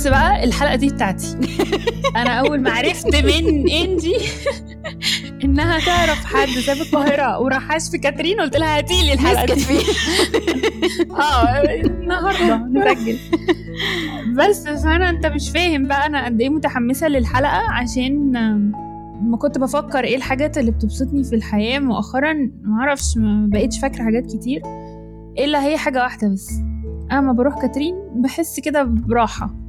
بص بقى الحلقة دي بتاعتي. أنا أول ما عرفت من إنجي إنها تعرف حد ساب القاهرة وراح عاش في كاترين قلت لها هاتي لي الحلقة دي. آه النهارده نسجل. بس فأنا أنت مش فاهم بقى أنا قد إيه متحمسة للحلقة عشان ما كنت بفكر إيه الحاجات اللي بتبسطني في الحياة مؤخرا. ما أعرفش ما بقيتش فاكرة حاجات كتير. إلا هي حاجة واحدة بس. أنا ما بروح كاترين بحس كده براحة.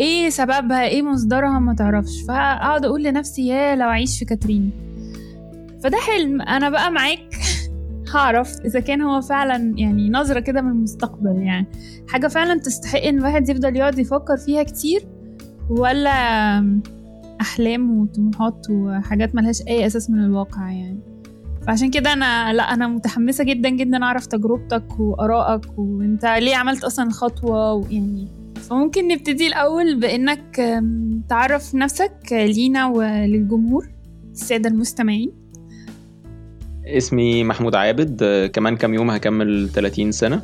إيه سببها؟ إيه مصدرها؟ ما تعرفش. فأقعد أقول لنفسي يا لو أعيش في كاترين. فده حلم. أنا بقى معاك. هعرف إذا كان هو فعلا يعني نظرة كده من المستقبل يعني. حاجة فعلا تستحق إن الواحد يفضل يقعد يفكر فيها كتير ولا أحلام وطموحات وحاجات ملهاش أي أساس من الواقع يعني. فعشان كده أنا لأ أنا متحمسة جدا جدا أعرف تجربتك وآرائك وأنت ليه عملت أصلا الخطوة ويعني فممكن نبتدي الأول بإنك تعرف نفسك لينا وللجمهور السادة المستمعين. اسمي محمود عابد كمان كام يوم هكمل 30 سنة.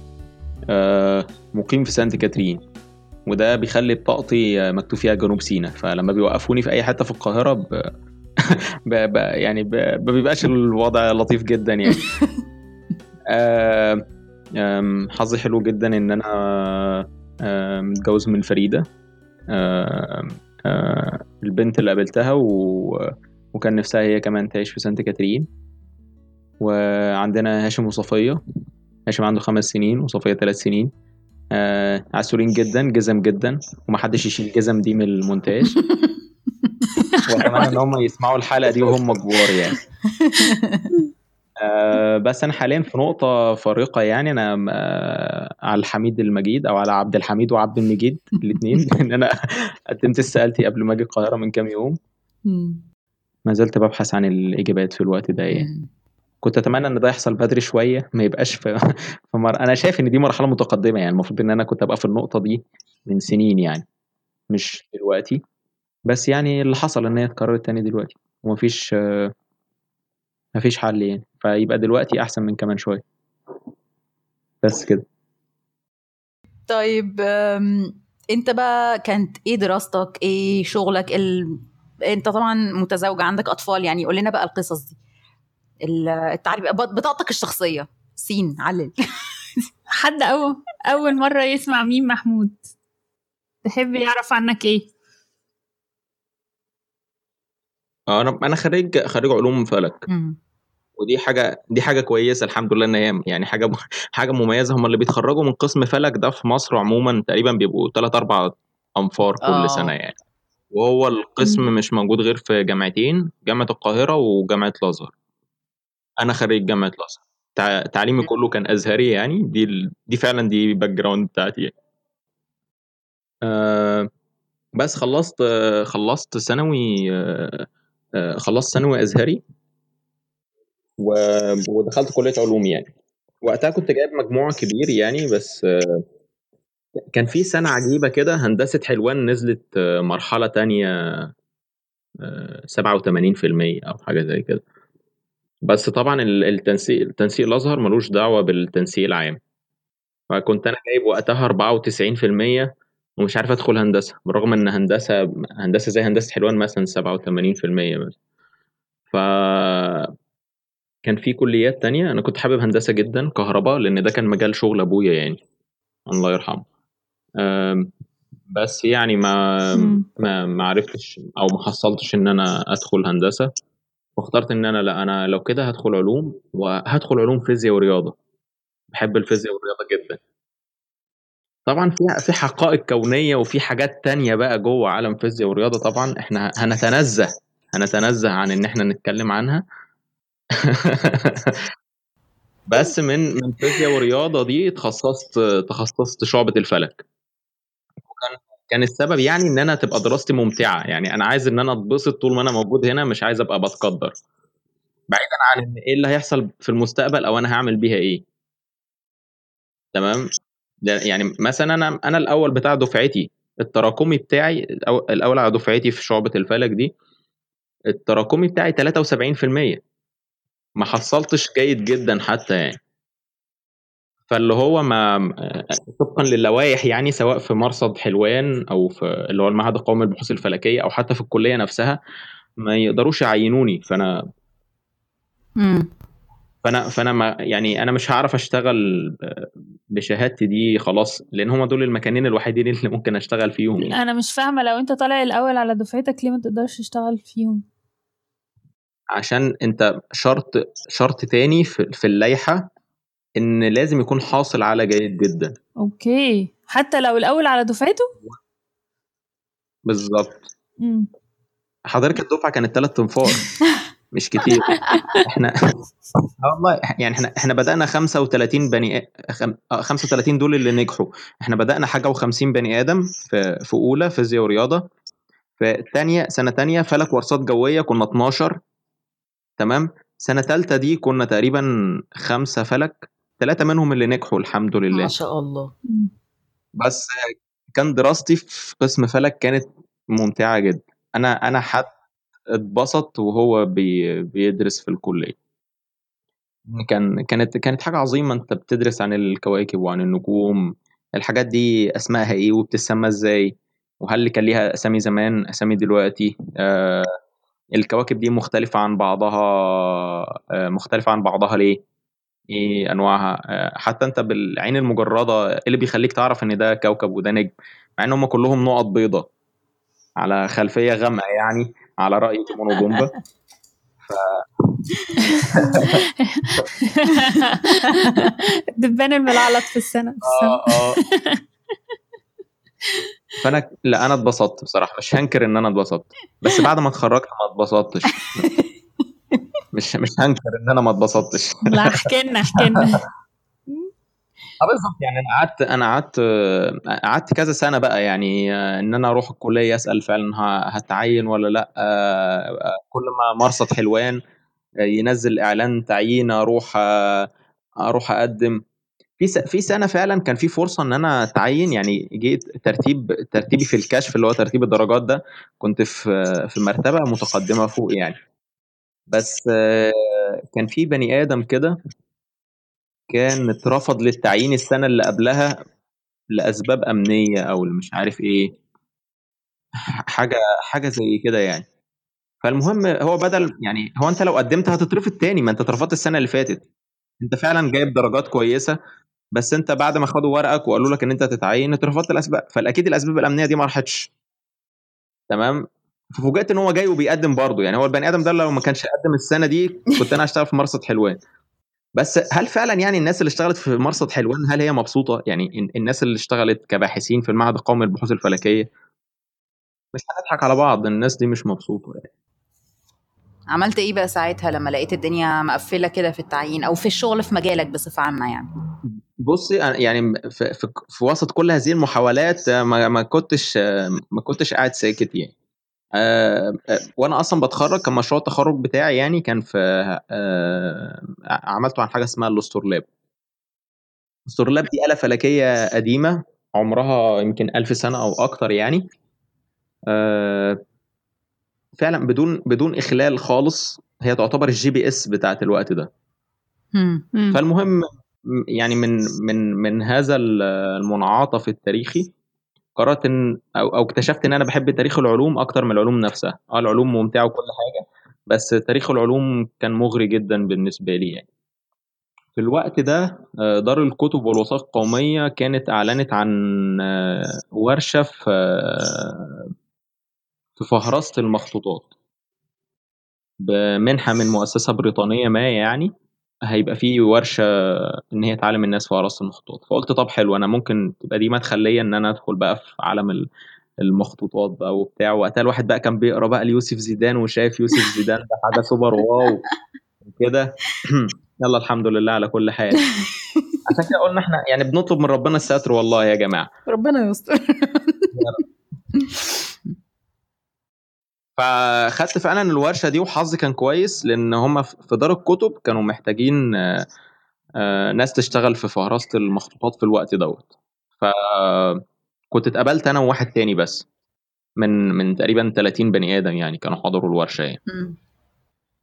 مقيم في سانت كاترين. وده بيخلي بطاقتي مكتوب فيها جنوب سيناء. فلما بيوقفوني في أي حتة في القاهرة ب... ب... ب... يعني ما بيبقاش الوضع لطيف جدا يعني. حظي حلو جدا إن أنا متجوز من فريدة. البنت اللي قابلتها و... وكان نفسها هي كمان تعيش في سانت كاترين. وعندنا هاشم وصفية. هاشم عنده خمس سنين وصفية ثلاث سنين. آه عسولين جدا جزم جدا. ومحدش يشيل جزم دي من المونتاج. وأتمنى إن هم يسمعوا الحلقة دي وهم كبار يعني. آه بس أنا حاليا في نقطة فارقة يعني أنا آه على الحميد المجيد أو على عبد الحميد وعبد المجيد الاثنين لأن أنا قدمت استقالتي قبل ما أجي القاهرة من كام يوم. ما زلت ببحث عن الإجابات في الوقت ده يعني. كنت أتمنى إن ده يحصل بدري شوية ما يبقاش في, في مر... أنا شايف إن دي مرحلة متقدمة يعني. المفروض إن أنا كنت أبقى في النقطة دي من سنين يعني مش دلوقتي. بس يعني اللي حصل إن هي اتكررت تاني دلوقتي. ومفيش مفيش حل يعني. فيبقى دلوقتي أحسن من كمان شوية. بس كده. طيب أنت بقى كانت إيه دراستك؟ إيه شغلك؟ ال... أنت طبعا متزوج عندك أطفال يعني. قول لنا بقى القصص دي. التعريف بطاقتك الشخصية. سين علل. حد أول أول مرة يسمع مين محمود. تحب يعرف عنك إيه؟ أنا أنا خريج خريج علوم فلك. م. ودي حاجة دي حاجة كويسة الحمد لله إن هي يعني حاجة حاجة مميزة. هم اللي بيتخرجوا من قسم فلك ده في مصر عموما تقريبا بيبقوا 3 4 أنفار كل أوه. سنة يعني. وهو القسم. مش موجود غير في جامعتين جامعة القاهرة وجامعة الأزهر. أنا خريج جامعة الأزهر. تعليمي كله كان أزهري يعني. دي ال... دي فعلا دي background بتاعتي يعني. أه بس خلصت خلصت ثانوي أه خلصت ثانوي أزهري. و... ودخلت كلية علوم يعني. وقتها كنت جايب مجموع كبير يعني بس كان في سنة عجيبة كده هندسة حلوان نزلت مرحلة تانية 87% أو حاجة زي كده. بس طبعا التنسيق التنسيق الأزهر ملوش دعوة بالتنسيق العام. فكنت أنا جايب وقتها 94% ومش عارف أدخل هندسة بالرغم إن هندسة هندسة زي هندسة حلوان مثلا 87% بس. ف كان في كليات تانية. أنا كنت حابب هندسة جدا كهرباء لأن ده كان مجال شغل أبويا يعني. الله يرحمه. بس يعني ما ما ما عرفتش أو ما حصلتش إن أنا أدخل هندسة. واخترت إن أنا لا أنا لو كده هدخل علوم وهدخل علوم فيزياء ورياضة. بحب الفيزياء والرياضة جدا. طبعا في في حقائق كونية وفي حاجات تانية بقى جوه عالم فيزياء ورياضة طبعا إحنا هنتنزه هنتنزه عن إن إحنا نتكلم عنها. بس من من فيزياء ورياضة دي تخصصت تخصصت شعبة الفلك. وكان كان السبب يعني إن أنا تبقى دراستي ممتعة. يعني أنا عايز إن أنا أتبسط طول ما أنا موجود هنا مش عايز أبقى بتقدر. بعيدا عن إيه اللي هيحصل في المستقبل أو أنا هعمل بيها إيه. تمام؟ يعني مثلا أنا أنا الأول بتاع دفعتي التراكمي بتاعي الأول على دفعتي في شعبة الفلك دي التراكمي بتاعي 73% ما حصلتش جيد جدا حتى يعني. فاللي هو ما طبقا للوائح يعني سواء في مرصد حلوان أو في اللي هو المعهد القومي للبحوث الفلكية أو حتى في الكلية نفسها ما يقدروش يعينوني. فأنا امم فأنا فأنا ما يعني أنا مش هعرف أشتغل بشهادتي دي خلاص لأن هم دول المكانين الوحيدين اللي ممكن أشتغل فيهم يعني. أنا مش فاهمة لو أنت طالع الأول على دفعتك ليه ما تقدرش تشتغل فيهم؟ عشان انت شرط شرط تاني في, في اللائحة إن لازم يكون حاصل على جيد جدا. أوكي. حتى لو الأول على دفعته؟ بالظبط. امم حضرتك الدفعة كانت ثلاث انفار مش كتير. إحنا آه والله يعني إحنا إحنا بدأنا 35 بني خم... 35 دول اللي نجحوا. إحنا بدأنا حاجة و50 بني آدم في في أولى فيزياء ورياضة. في ثانية سنة ثانية فلك وارصاد جوية كنا 12 تمام؟ سنة ثالثه دي كنا تقريبا خمسة فلك ثلاثة منهم اللي نجحوا الحمد لله. ما شاء الله. بس كان دراستي في قسم فلك كانت ممتعة جدا. أنا أنا حد اتبسط وهو بي بيدرس في الكلية. كان كانت كانت حاجة عظيمة أنت بتدرس عن الكواكب وعن النجوم. الحاجات دي أسمائها إيه وبتسمى إزاي؟ وهل اللي كان ليها أسامي زمان أسامي دلوقتي؟ آه الكواكب دي مختلفة عن بعضها آه مختلفة عن بعضها ليه؟ إيه أنواعها؟ آه حتى أنت بالعين المجردة إيه اللي بيخليك تعرف إن ده كوكب وده نجم؟ مع إن هم كلهم نقط بيضاء على خلفية غامقة يعني على رأي تيمون وبومبا ف الدبان الملعلط في السنة. آه آه. فأنا لا أنا اتبسطت بصراحة. مش هنكر إن أنا اتبسطت. بس بعد ما اتخرجت ما اتبسطتش. مش مش هنكر إن أنا ما اتبسطتش. لا احكي لنا احكي لنا آه بالظبط. يعني أنا قعدت أنا قعدت قعدت كذا سنة بقى. يعني آه، إن أنا أروح الكلية أسأل فعلا هتعين ولا لأ. آه، آه، كل ما مرصد حلوان آه، ينزل إعلان تعيين أروح آه، أروح أقدم. في في سنة فعلا كان في فرصة إن أنا أتعين يعني جيت ترتيب ترتيبي في الكشف اللي هو ترتيب الدرجات ده كنت في في مرتبة متقدمة فوق يعني. بس كان في بني آدم كده كان اترفض للتعيين السنة اللي قبلها لأسباب أمنية أو مش عارف إيه حاجة حاجة زي كده يعني. فالمهم هو بدل يعني هو أنت لو قدمت هتترفض تاني ما أنت اترفضت السنة اللي فاتت. أنت فعلا جايب درجات كويسة بس انت بعد ما خدوا ورقك وقالوا لك ان انت هتتعين اترفضت الأسباب. فالاكيد الأسباب الأمنية دي ما راحتش. تمام؟ ففوجئت إن هو جاي وبيقدم برضه. يعني هو البني آدم ده لو ما كانش قدم السنة دي كنت أنا هشتغل في مرصد حلوان. بس هل فعلا يعني الناس اللي اشتغلت في مرصد حلوان هل هي مبسوطة؟ يعني ال- الناس اللي اشتغلت كباحثين في المعهد القومي للبحوث الفلكية مش هنضحك على بعض. الناس دي مش مبسوطة يعني. عملت إيه بقى ساعتها لما لقيت الدنيا مقفلة كده في التعيين أو في الشغل في مجالك بصفة عامة يعني؟ بصي يعني في, في, في وسط كل هذه المحاولات ما, ما كنتش ما كنتش قاعد ساكت يعني. وأنا أصلا بتخرج كان مشروع التخرج بتاعي يعني كان في عملته عن حاجة اسمها الأسطرلاب الأسطرلاب دي آلة فلكية قديمة عمرها يمكن ألف سنة أو أكتر يعني. فعلا بدون بدون إخلال خالص هي تعتبر ال GPS بتاعت الوقت ده. فالمهم يعني من من من هذا ال- المنعطف التاريخي قررت إن أو أو اكتشفت إن أنا بحب تاريخ العلوم أكتر من العلوم نفسها. آه العلوم ممتعة وكل حاجة بس تاريخ العلوم كان مغري جدا بالنسبة لي يعني. في الوقت ده آه، دار الكتب والوثائق القومية كانت أعلنت عن آه، ورشة في فهرسه المخطوطات بمنحة من مؤسسة بريطانية ما يعني. هيبقى في ورشة إن هي تعلم الناس فهرسه المخطوطات فقلت طب حلو أنا ممكن تبقى دي مدخل ليا إن أنا أدخل بقى في عالم ال- المخطوطات بقى وبتاع. وقتها الواحد بقى كان بيقرأ بقى ليوسف زيدان وشايف يوسف زيدان ده حاجة super wow وكده. يلا الحمد لله على كل حال. عشان كده قلنا إحنا يعني بنطلب من ربنا الستر والله يا جماعة. ربنا يستر. فخدت فعلا الورشة دي وحظي كان كويس لأن هم في دار الكتب كانوا محتاجين آه، آه، ناس تشتغل في فهرسه المخطوطات في الوقت دوت. فكنت اتقابلت أنا وواحد تاني بس من من تقريبا 30 بني آدم يعني كانوا حضروا الورشة يعني.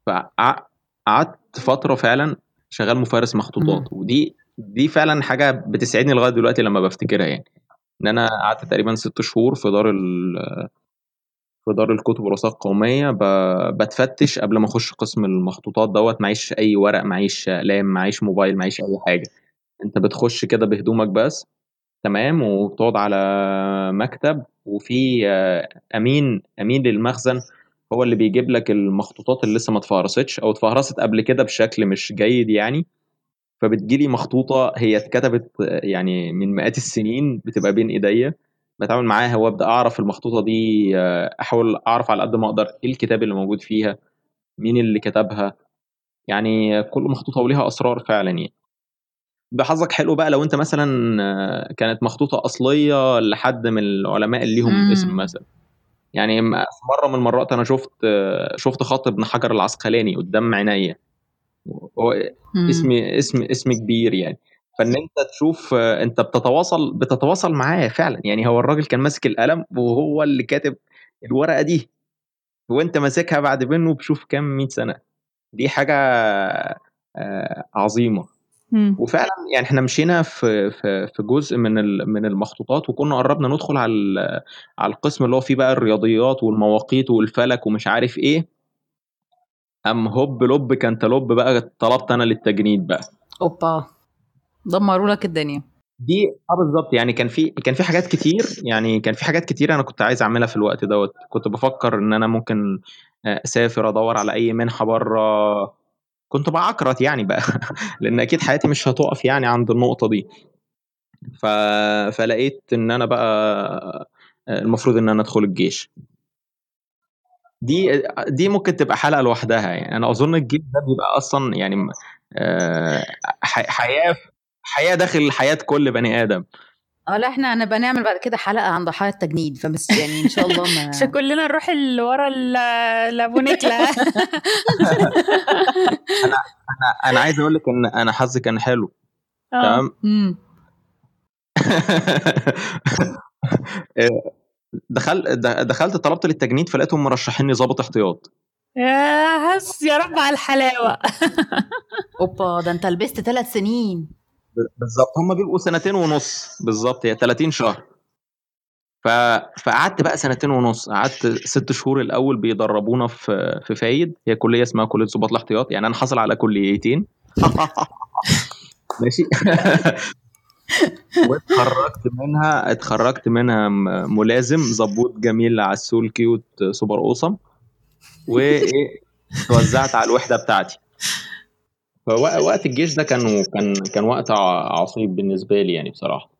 فقعدت فترة فعلا شغال مفارس مخطوطات ودي دي فعلا حاجة بتسعدني لغاية دلوقتي لما بفتكرها يعني. إن أنا قعدت تقريبا ست شهور في دار في دار الكتب والوثائق القوميه بتفتش قبل ما أخش قسم المخطوطات دوت معيش أي ورق معيش اقلام معيش موبايل معيش أي حاجة. أنت بتخش كده بهدومك بس تمام؟ وبتقعد على مكتب وفي أمين أمين للمخزن هو اللي بيجيب لك المخطوطات اللي لسه ما اتفهرستش أو اتفهرست قبل كده بشكل مش جيد يعني. فبتجيلي مخطوطة هي اتكتبت يعني من مئات السنين بتبقى بين إيديا. بتعامل معاها وابدأ أعرف المخطوطة دي أحاول أعرف على قد ما أقدر إيه الكتاب اللي موجود فيها مين اللي كتبها. يعني كل مخطوطة وليها أسرار فعلا يعني. بحظك حلو بقى لو أنت مثلا كانت مخطوطة أصلية لحد من العلماء اللي ليهم اسم مثلا. يعني مرة من المرات أنا شفت شفت خط ابن حجر العسقلاني قدام عينيا. هو اسم اسم اسم كبير يعني. فإن أنت تشوف أنت بتتواصل بتتواصل معاه فعلا. يعني هو الراجل كان ماسك القلم وهو اللي كاتب الورقة دي. وأنت ماسكها بعد منه بشوف كام 100 سنة. دي حاجة عظيمة. وفعلا يعني إحنا مشينا في في في جزء من من المخطوطات وكنا قربنا ندخل على على القسم اللي هو فيه بقى الرياضيات والمواقيت والفلك ومش عارف إيه. ام هوب لوب كانتالوب بقى طلبت أنا للتجنيد بقى. أوبا. دمروا لك الدنيا. دي آه بالظبط. يعني كان في كان في حاجات كتير يعني كان في حاجات كتير أنا كنت عايز أعملها في الوقت دوت. كنت بفكر إن أنا ممكن أسافر أدور على أي منحة بره. كنت بعكرت يعني بقى لأن أكيد حياتي مش هتقف يعني عند النقطة دي. ف... فلقيت إن أنا بقى المفروض إن أنا أدخل الجيش. دي دي ممكن تبقى حلقة لوحدها يعني. أنا أظن الجيش ده بيبقى أصلا يعني حياة حياة داخل حياة كل بني آدم. آه لا إحنا أنا بنعمل بعد كده حلقة عن ضحايا التجنيد فبس يعني إن شاء الله ما عشان كلنا نروح اللي ورا لأبو نكله أنا أنا أنا عايز أقول لك إن أنا حظي كان حلو. تمام؟ دخلت دخلت طلبت للتجنيد فلقيتهم مرشحيني ظابط احتياط. يا هس يا رب على الحلاوة. أوبا ده أنت لبست ثلاث سنين. بالظبط. هم بيبقوا سنتين ونص. بالظبط. هي 30 شهر. ف... فقعدت بقى سنتين ونص. قعدت ست شهور الأول بيدربونا في في فايد. هي كلية اسمها كلية ضباط الاحتياط. يعني أنا حاصل على كليتين ماشي. واتخرجت منها اتخرجت منها ملازم. ظبوط جميل عسول cute super awesome. وايه توزعت على الوحدة بتاعتي. فوقت الجيش ده كان كان كان وقت عصيب بالنسبة لي يعني بصراحة.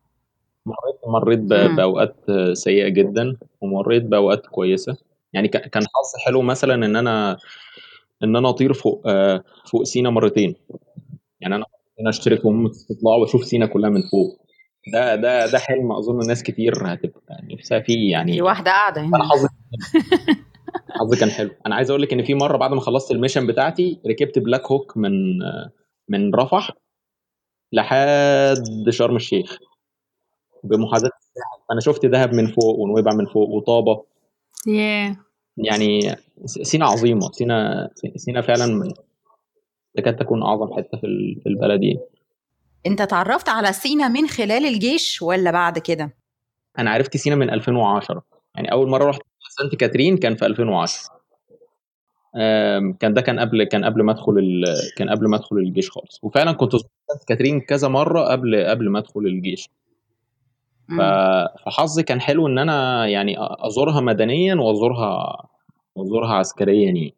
مريت مريت بأوقات سيئة جدا ومريت بأوقات كويسة. يعني كان حظ حلو مثلا إن أنا إن أنا أطير فوق فوق سينا مرتين. يعني أنا أنا أشترك في مهمة استطلاع وأشوف سينا كلها من فوق. ده ده ده حلم أظن ناس كتير هتبقى نفسها فيه يعني. في واحدة قاعدة هنا. حظي حظي كان حلو. أنا عايز أقول لك إن في مرة بعد ما خلصت ال mission بتاعتي ركبت Black Hawk من من رفح لحد شرم الشيخ بمحاذاة أنا شفت دهب من فوق ونويبع من فوق وطابة. yeah. يعني سينا عظيمة. سينا سينا فعلا تكاد تكون أعظم حتة في في البلد يعني. أنت اتعرفت على سينا من خلال الجيش ولا بعد كده؟ أنا عرفت سينا من 2010 يعني أول مرة رحت سانت كاترين كان في 2010 كان ده كان قبل كان قبل ما أدخل كان قبل ما أدخل الجيش خالص. وفعلا كنت سانت كاترين كذا مرة قبل قبل ما أدخل الجيش. فحظي كان حلو إن أنا يعني أزورها مدنيا وازورها وأزورها عسكريا يعني.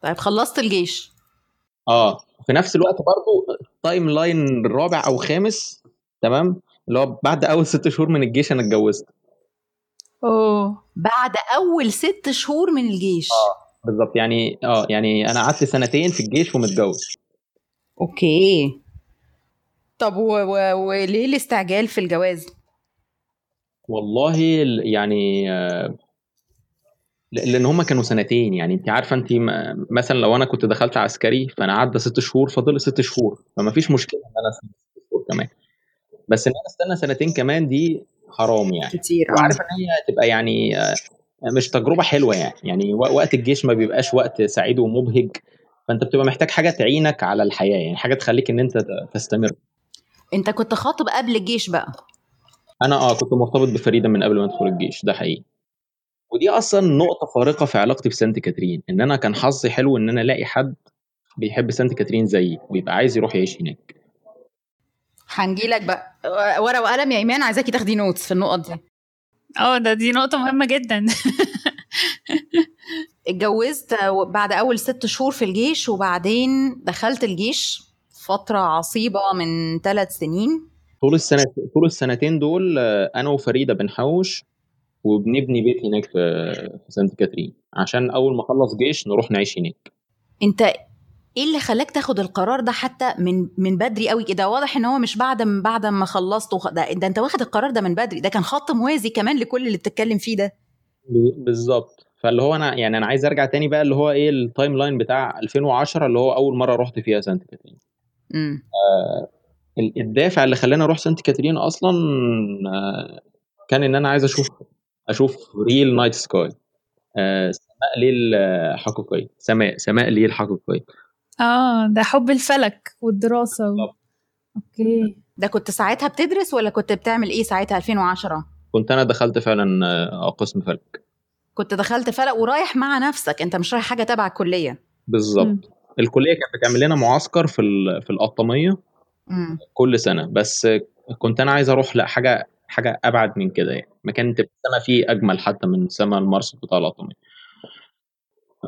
طيب خلصت الجيش. آه. في نفس الوقت برضو timeline رابع أو خامس تمام؟ اللي هو بعد أول ست شهور من الجيش أنا اتجوزت. أوه. بعد أول ست شهور من الجيش. آه بالظبط. يعني آه يعني أنا قعدت سنتين في الجيش ومتجوز. okay. طب وليه الاستعجال في الجواز؟ والله يعني آه لأن هم كانوا سنتين. يعني انت عارفة انت مثلا لو أنا كنت دخلت عسكري فأنا عدى ست شهور فاضل ست شهور. فما فيش مشكلة إن أنا أستنى ست شهور كمان. بس إن أنا أستنى سنتين كمان دي حرام يعني. كتير وعارف إن هي هتبقى يعني مش تجربة حلوة يعني. يعني وقت الجيش ما بيبقاش وقت سعيد ومبهج فأنت بتبقى محتاج حاجة تعينك على الحياة يعني حاجة تخليك إن أنت تستمر. أنت كنت خاطب قبل الجيش بقى. أنا آه كنت مرتبط بفريدة من قبل ما أدخل الجيش ده حقيقي. ودي أصلا نقطة فارقة في علاقتي بسانت كاترين إن أنا كان حظي حلو إن أنا ألاقي حد بيحب سانت كاترين زيي ويبقى عايز يروح يعيش هناك. هنجي لك بقى. ورقة وقلم يا إيمان عايزاكي تاخدي notes في النقط دي. آه ده دي نقطة مهمة جدا. اتجوزت بعد أول ست شهور في الجيش وبعدين دخلت الجيش فترة عصيبة من ثلاث سنين. طول السنة طول السنتين دول أنا وفريدة بنحوش وبنبني بيت هناك في في سانت كاترين. عشان أول ما أخلص جيش نروح نعيش هناك. أنت إيه اللي خلاك تاخد القرار ده حتى من من بدري قوي؟ كده واضح إن هو مش بعد ما بعد ما خلصت وخ... ده, ده أنت واخد القرار ده من بدري. ده كان خط موازي كمان لكل اللي بتتكلم فيه ده. بالظبط. فاللي هو أنا يعني أنا عايز أرجع تاني بقى اللي هو إيه ال timeline بتاع 2010 اللي هو أول مرة رحت فيها سانت كاترين. آه الدافع اللي خلاني أروح سانت كاترين أصلا آه كان إن أنا عايز أشوف أشوف real night sky سماء ليل حقيقيه سماء سماء ليل حقيقيه آه ده حب الفلك والدراسة. و... okay. ده كنت ساعتها بتدرس ولا كنت بتعمل إيه ساعتها 2010 كنت أنا دخلت فعلا آه، قسم فلك. كنت دخلت فلك ورايح مع نفسك أنت مش رايح حاجة تبع الكلية. بالظبط. الكلية كانت بتعمل لنا معسكر في في القطاميه امم كل سنة بس كنت أنا عايز أروح لأ حاجة حاجة أبعد من كده يعني. مكان تبقى السما فيه أجمل حتى من سما المرصد بتاع القطاميه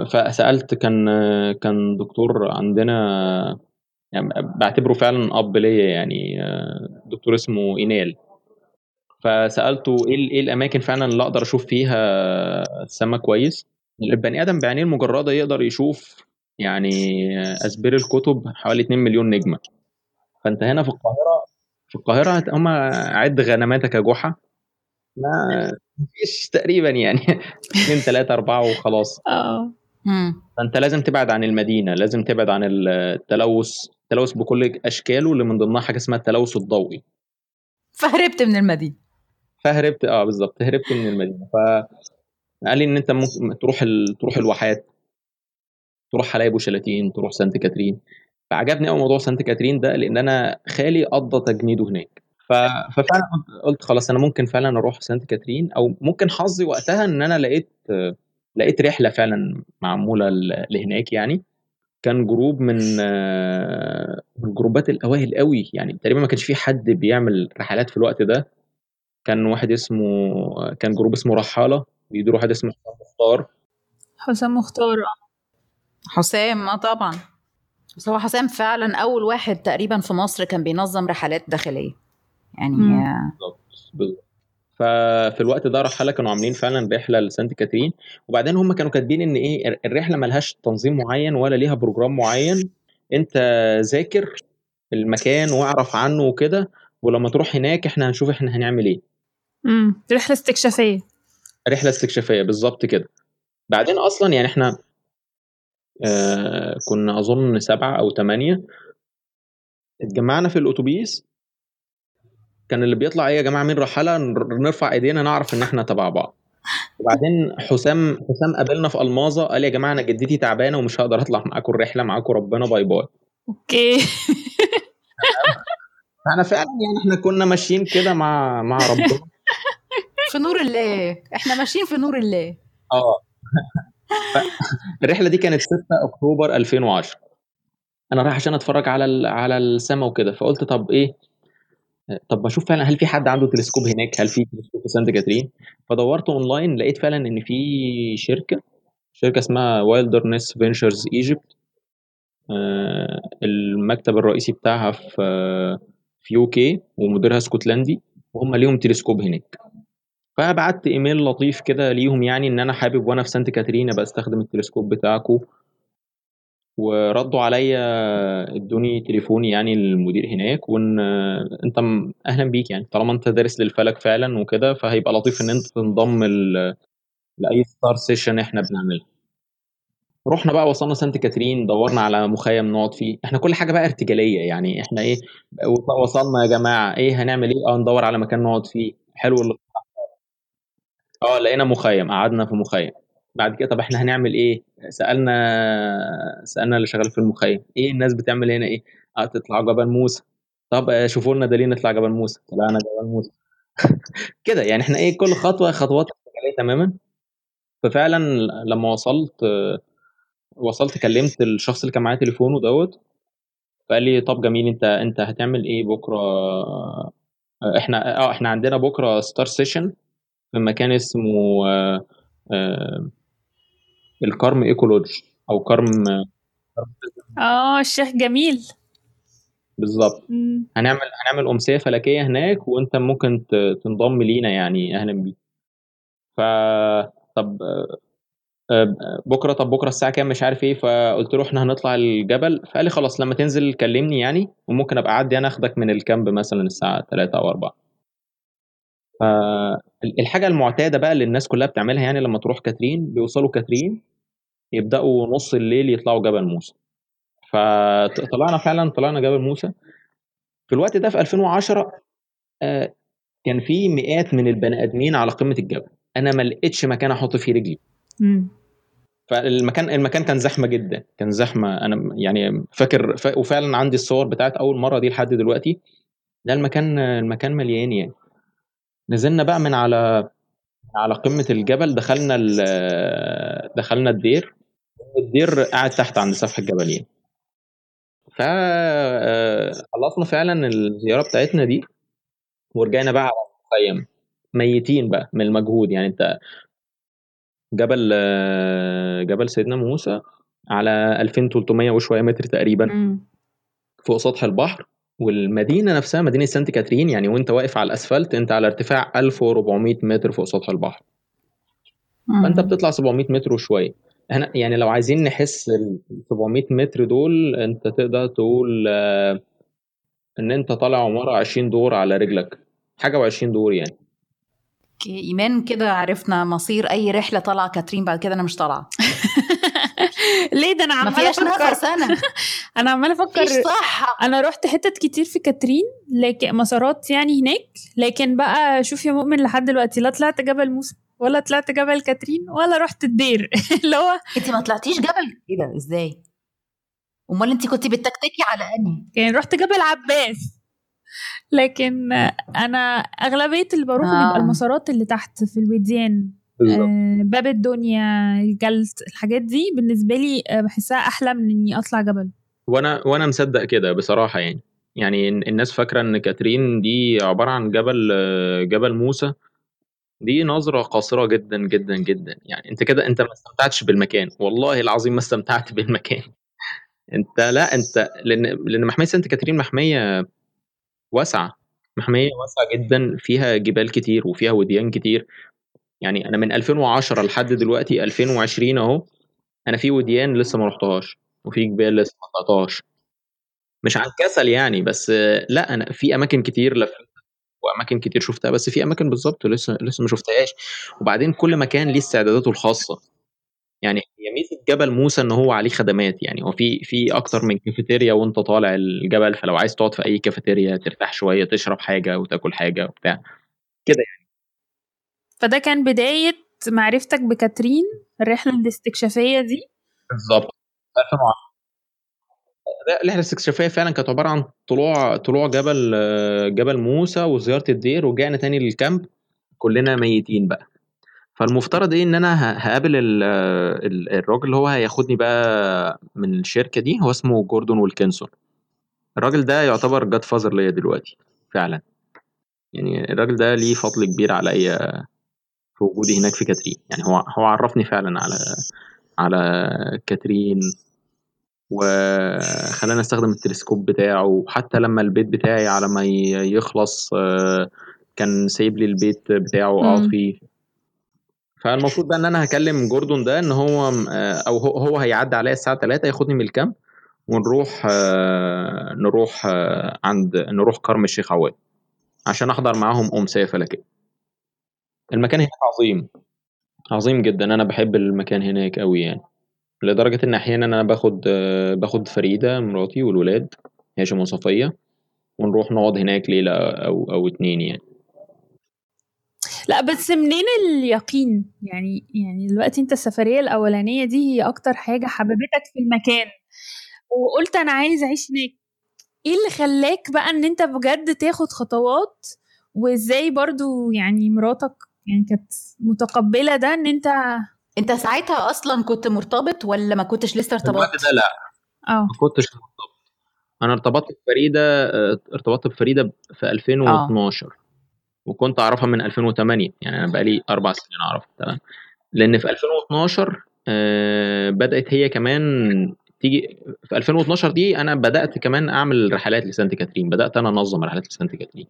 فسألت كان كان دكتور عندنا يعني بعتبره فعلا أب ليا يعني دكتور اسمه اينال فسألته إيه إيه الأماكن فعلا اللي أقدر أشوف فيها السما كويس؟ البني آدم بعينيه المجرده يقدر يشوف يعني اسبير الكتب حوالي 2 مليون نجمة. فأنت هنا في القاهرة في القاهرة هم عد غنماتك يا جحا. ما فيش تقريبا يعني. اثنين ثلاثة أربعة وخلاص. آه. فأنت لازم تبعد عن المدينة لازم تبعد عن التلوث التلوث بكل أشكاله اللي من ضمنها حاجة اسمها التلوث الضوئي. فهربت من المدينة. فهربت آه بالظبط هربت من المدينة. ف قال لي إن أنت ممكن تروح ال... تروح الواحات تروح حلايب وشلاتين تروح سانت كاترين. فعجبني قوي موضوع سانت كاترين ده لأن أنا خالي قضى تجنيده هناك. ف... ففعلا قلت خلاص أنا ممكن فعلا أروح سانت كاترين أو ممكن حظي وقتها إن أنا لقيت لقيت رحلة فعلا معمولة لهناك يعني. كان جروب من من الجروبات الأوائل قوي يعني. تقريبا ما كانش في حد بيعمل رحلات في الوقت ده. كان واحد اسمه كان جروب اسمه رحالة. بيدور واحد اسمه حسام مختار. حسام مختار حسام آه طبعا. بس هو حسام فعلا أول واحد تقريبا في مصر كان بينظم رحلات داخلية. يعني بالظبط بالظبط. ففي الوقت ده رحاله كانوا عاملين فعلا رحلة لسانت كاترين. وبعدين هم كانوا كاتبين إن إيه الرحلة ملهاش تنظيم معين ولا ليها بروجرام معين. أنت ذاكر المكان واعرف عنه وكده ولما تروح هناك إحنا هنشوف إحنا هنعمل إيه. امم رحلة استكشافية. رحلة استكشافية بالظبط كده. بعدين أصلا يعني إحنا آه كنا أظن سبعة أو ثمانيه اتجمعنا في الأتوبيس. كان اللي بيطلع إيه يا جماعة مين رحاله نرفع إيدينا نعرف إن إحنا تبع بعض. وبعدين حسام حسام قابلنا في ألماظة قال يا جماعة أنا جدتي تعبانة ومش هقدر أطلع معاكم الرحلة معاكم ربنا bye bye. okay. إحنا فعلا يعني إحنا كنا ماشيين كده مع مع ربنا. في نور الله. إحنا ماشيين في نور الله. آه. الرحلة دي كانت 6 أكتوبر 2010 أنا رايح عشان أتفرج على على السما وكده فقلت طب إيه؟ طب بشوف فعلا هل في حد عنده تلسكوب هناك؟ هل في تلسكوب في سانت كاترين؟ فدورت أونلاين لقيت فعلا إن في شركة شركة اسمها Wilderness Ventures Egypt المكتب الرئيسي بتاعها في في UK ومديرها اسكتلندي وهم ليهم تلسكوب هناك. فبعت إيميل لطيف كده ليهم يعني إن أنا حابب وأنا في سانت كاترين أبقى أستخدم التلسكوب بتاعكم وردوا عليا ادوني تليفوني يعني المدير هناك وإن أنت أهلا بيك يعني. طالما أنت دارس للفلك فعلا وكده فهيبقى لطيف إن أنت تنضم لأي star session إحنا بنعملها. رحنا بقى وصلنا سانت كاترين دورنا على مخيم نقعد فيه. إحنا كل حاجة بقى ارتجالية يعني. إحنا إيه وصلنا يا جماعة إيه هنعمل إيه؟ آه ندور على مكان نقعد فيه. حلو اللي آه لقينا مخيم قعدنا في مخيم. بعد كده طب إحنا هنعمل إيه؟ سألنا سألنا اللي شغال في المخيم إيه الناس بتعمل هنا إيه؟ آه تطلع جبل موسى. طب آه، شوفوا لنا دليل نطلع جبل موسى. طلعنا جبل موسى. كده يعني إحنا إيه كل خطوة خطوات تماما. ففعلا لما وصلت وصلت كلمت الشخص اللي كان معايا تليفونه دوت فقال لي طب جميل أنت أنت هتعمل إيه بكرة؟ إحنا آه إحنا عندنا بكرة star session في مكان اسمه آه آه الكرم Ecolodge أو كرم آه الشيخ جميل. بالظبط. هنعمل هنعمل أمسية فلكية هناك وأنت ممكن تنضم لينا يعني أهلا بيك. ف طب آه، بكرة طب بكرة الساعة كام؟ مش عارف إيه فقلت له إحنا هنطلع الجبل. فقال لي خلاص لما تنزل كلمني يعني وممكن أبقى أعدي أنا أخدك من ال camp مثلا الساعة 3 أو 4 فالحاجه المعتادة بقى اللي الناس كلها بتعملها يعني لما تروح كاترين بيوصلوا كاترين يبدأوا نص الليل يطلعوا جبل موسى. فطلعنا فعلا طلعنا جبل موسى. في الوقت ده في 2010 آه، كان في مئات من البني آدمين على قمة الجبل. أنا ما لقيتش مكان أحط فيه رجلي. فالمكان المكان كان زحمة جدا. كان زحمة. أنا يعني فاكر وفعلا عندي الصور بتاعت أول مرة دي لحد دلوقتي. ده المكان المكان مليان يعني. نزلنا بقى من على على قمة الجبل دخلنا دخلنا الدير. الدير قاعد تحت عند سفح الجبل يعني فخلصنا فعلا الزيارة بتاعتنا دي ورجعنا بقى على المخيم. ميتين بقى من المجهود يعني انت جبل جبل سيدنا موسى على 2300 وشوية متر تقريبا. فوق سطح البحر. والمدينة نفسها مدينة سانت كاترين يعني وأنت واقف على الأسفلت أنت على ارتفاع 1400 متر فوق سطح البحر. فأنت بتطلع 700 متر وشوية. إحنا يعني لو عايزين نحس ال 700 متر دول أنت تقدر تقول آه، إن أنت طالع عماره 20 دور على رجلك. حاجة و20 دور يعني. إيمان كده عرفنا مصير أي رحلة طالعة كاترين بعد كده أنا مش طالعة. ليه ده أنا عمالة أفكر سنه أنا. عمالة أفكر صح أنا رحت حتت كتير في كاترين لكن مسارات يعني هناك لكن بقى شوف يا مؤمن لحد دلوقتي لا طلعت جبل موسى ولا طلعت جبل كاترين ولا رحت الدير. اللي هو انت ما طلعتيش جبل إيه ده إزاي؟ أمال انت كنت بتتكتكي على أنهي؟ يعني رحت جبل عباس. لكن أنا أغلبية اللي بروح آه. بيبقى المسارات اللي تحت في الوديان آه باب الدنيا الجلد الحاجات دي بالنسبة لي آه، بحسها أحلى من إني أطلع جبل. وأنا وأنا مصدق كده بصراحة يعني. يعني الناس فاكرة إن كاترين دي عبارة عن جبل آه، جبل موسى. دي نظرة قاصرة جدًا، جدًا، جدًا، يعني أنت كده أنت ما استمتعتش بالمكان، والله العظيم ما استمتعت بالمكان، أنت لأ أنت لأن لأن محمية سانت كاترين محمية واسعة، محمية واسعة جدًا فيها جبال كتير وفيها وديان كتير، يعني أنا من 2010 لحد دلوقتي 2020 أهو، أنا في وديان لسه ما رُحتهاش، وفي جبال لسه ما طلعتهاش. مش عن كسل يعني، بس لأ أنا في أماكن كتير لفيتها وأماكن كتير شفتها بس في أماكن بالظبط لسه لسه ما شفتهاش. وبعدين كل مكان ليه استعداداته الخاصة. يعني جبل موسى إن هو عليه خدمات يعني هو في في أكتر من كافيتيريا وأنت طالع الجبل فلو عايز تقعد في أي كافيتيريا ترتاح شوية تشرب حاجة وتاكل حاجة وبتاع. كده يعني. فده كان بداية معرفتك بكاترين الرحلة الاستكشافية دي. بالظبط. 2010 الرحلة الاستكشافية فعلا كانت عبارة عن طلوع طلوع جبل جبل موسى وزيارة الدير ورجعنا تاني لل camp. كلنا ميتين بقى. فالمفترض إيه إن أنا هقابل الراجل اللي هو هياخدني بقى من الشركة دي هو اسمه جوردون ويلكنسون. الراجل ده يعتبر جاد فازر ليا دلوقتي فعلا. يعني الراجل ده ليه فضل كبير عليا في وجودي هناك في كاترين. يعني هو هو عرفني فعلا على على كاترين وخلاني أستخدم التلسكوب بتاعه. حتى لما البيت بتاعي على ما يخلص آه، كان سايب لي البيت بتاعه اقعد فيه. فالمفروض بقى ان أنا هكلم جوردون ده ان هو آه، أو هو هيعدي عليا الساعة 3 ياخدني من الكامب ونروح آه، نروح عند نروح كرم الشيخ عواد عشان أحضر معاهم أمسية فلكية المكان هناك عظيم عظيم جدا أنا بحب المكان هناك قوي يعني لدرجة إن أحيانًا أنا باخد باخد فريدة مراتي والولاد هاشم وصفية ونروح نقعد هناك ليلة أو أو اتنين يعني. لا بس منين اليقين؟ يعني يعني دلوقتي انت السفرية الأولانية دي هي أكتر حاجة حببتك في المكان وقلت أنا عايز أعيش هناك. إيه اللي خلاك بقى إن أنت بجد تاخد خطوات؟ وإزاي برضو يعني مراتك يعني كانت متقبلة ده إن أنت أنت ساعتها أصلا كنت مرتبط ولا ما كنتش لسه ارتبطت؟ الوقت ده لا. آه. ما كنتش مرتبط. أنا ارتبطت بفريده آه، ارتبطت بفريده في 2012 وكنت أعرفها من 2008 يعني أنا بقالي أربع سنين أعرفها تمام. لأن في 2012 آه، بدأت هي كمان تيجي في 2012 دي أنا بدأت كمان أعمل رحلات لسانت كاترين بدأت أنا أنظم رحلات لسانت كاترين.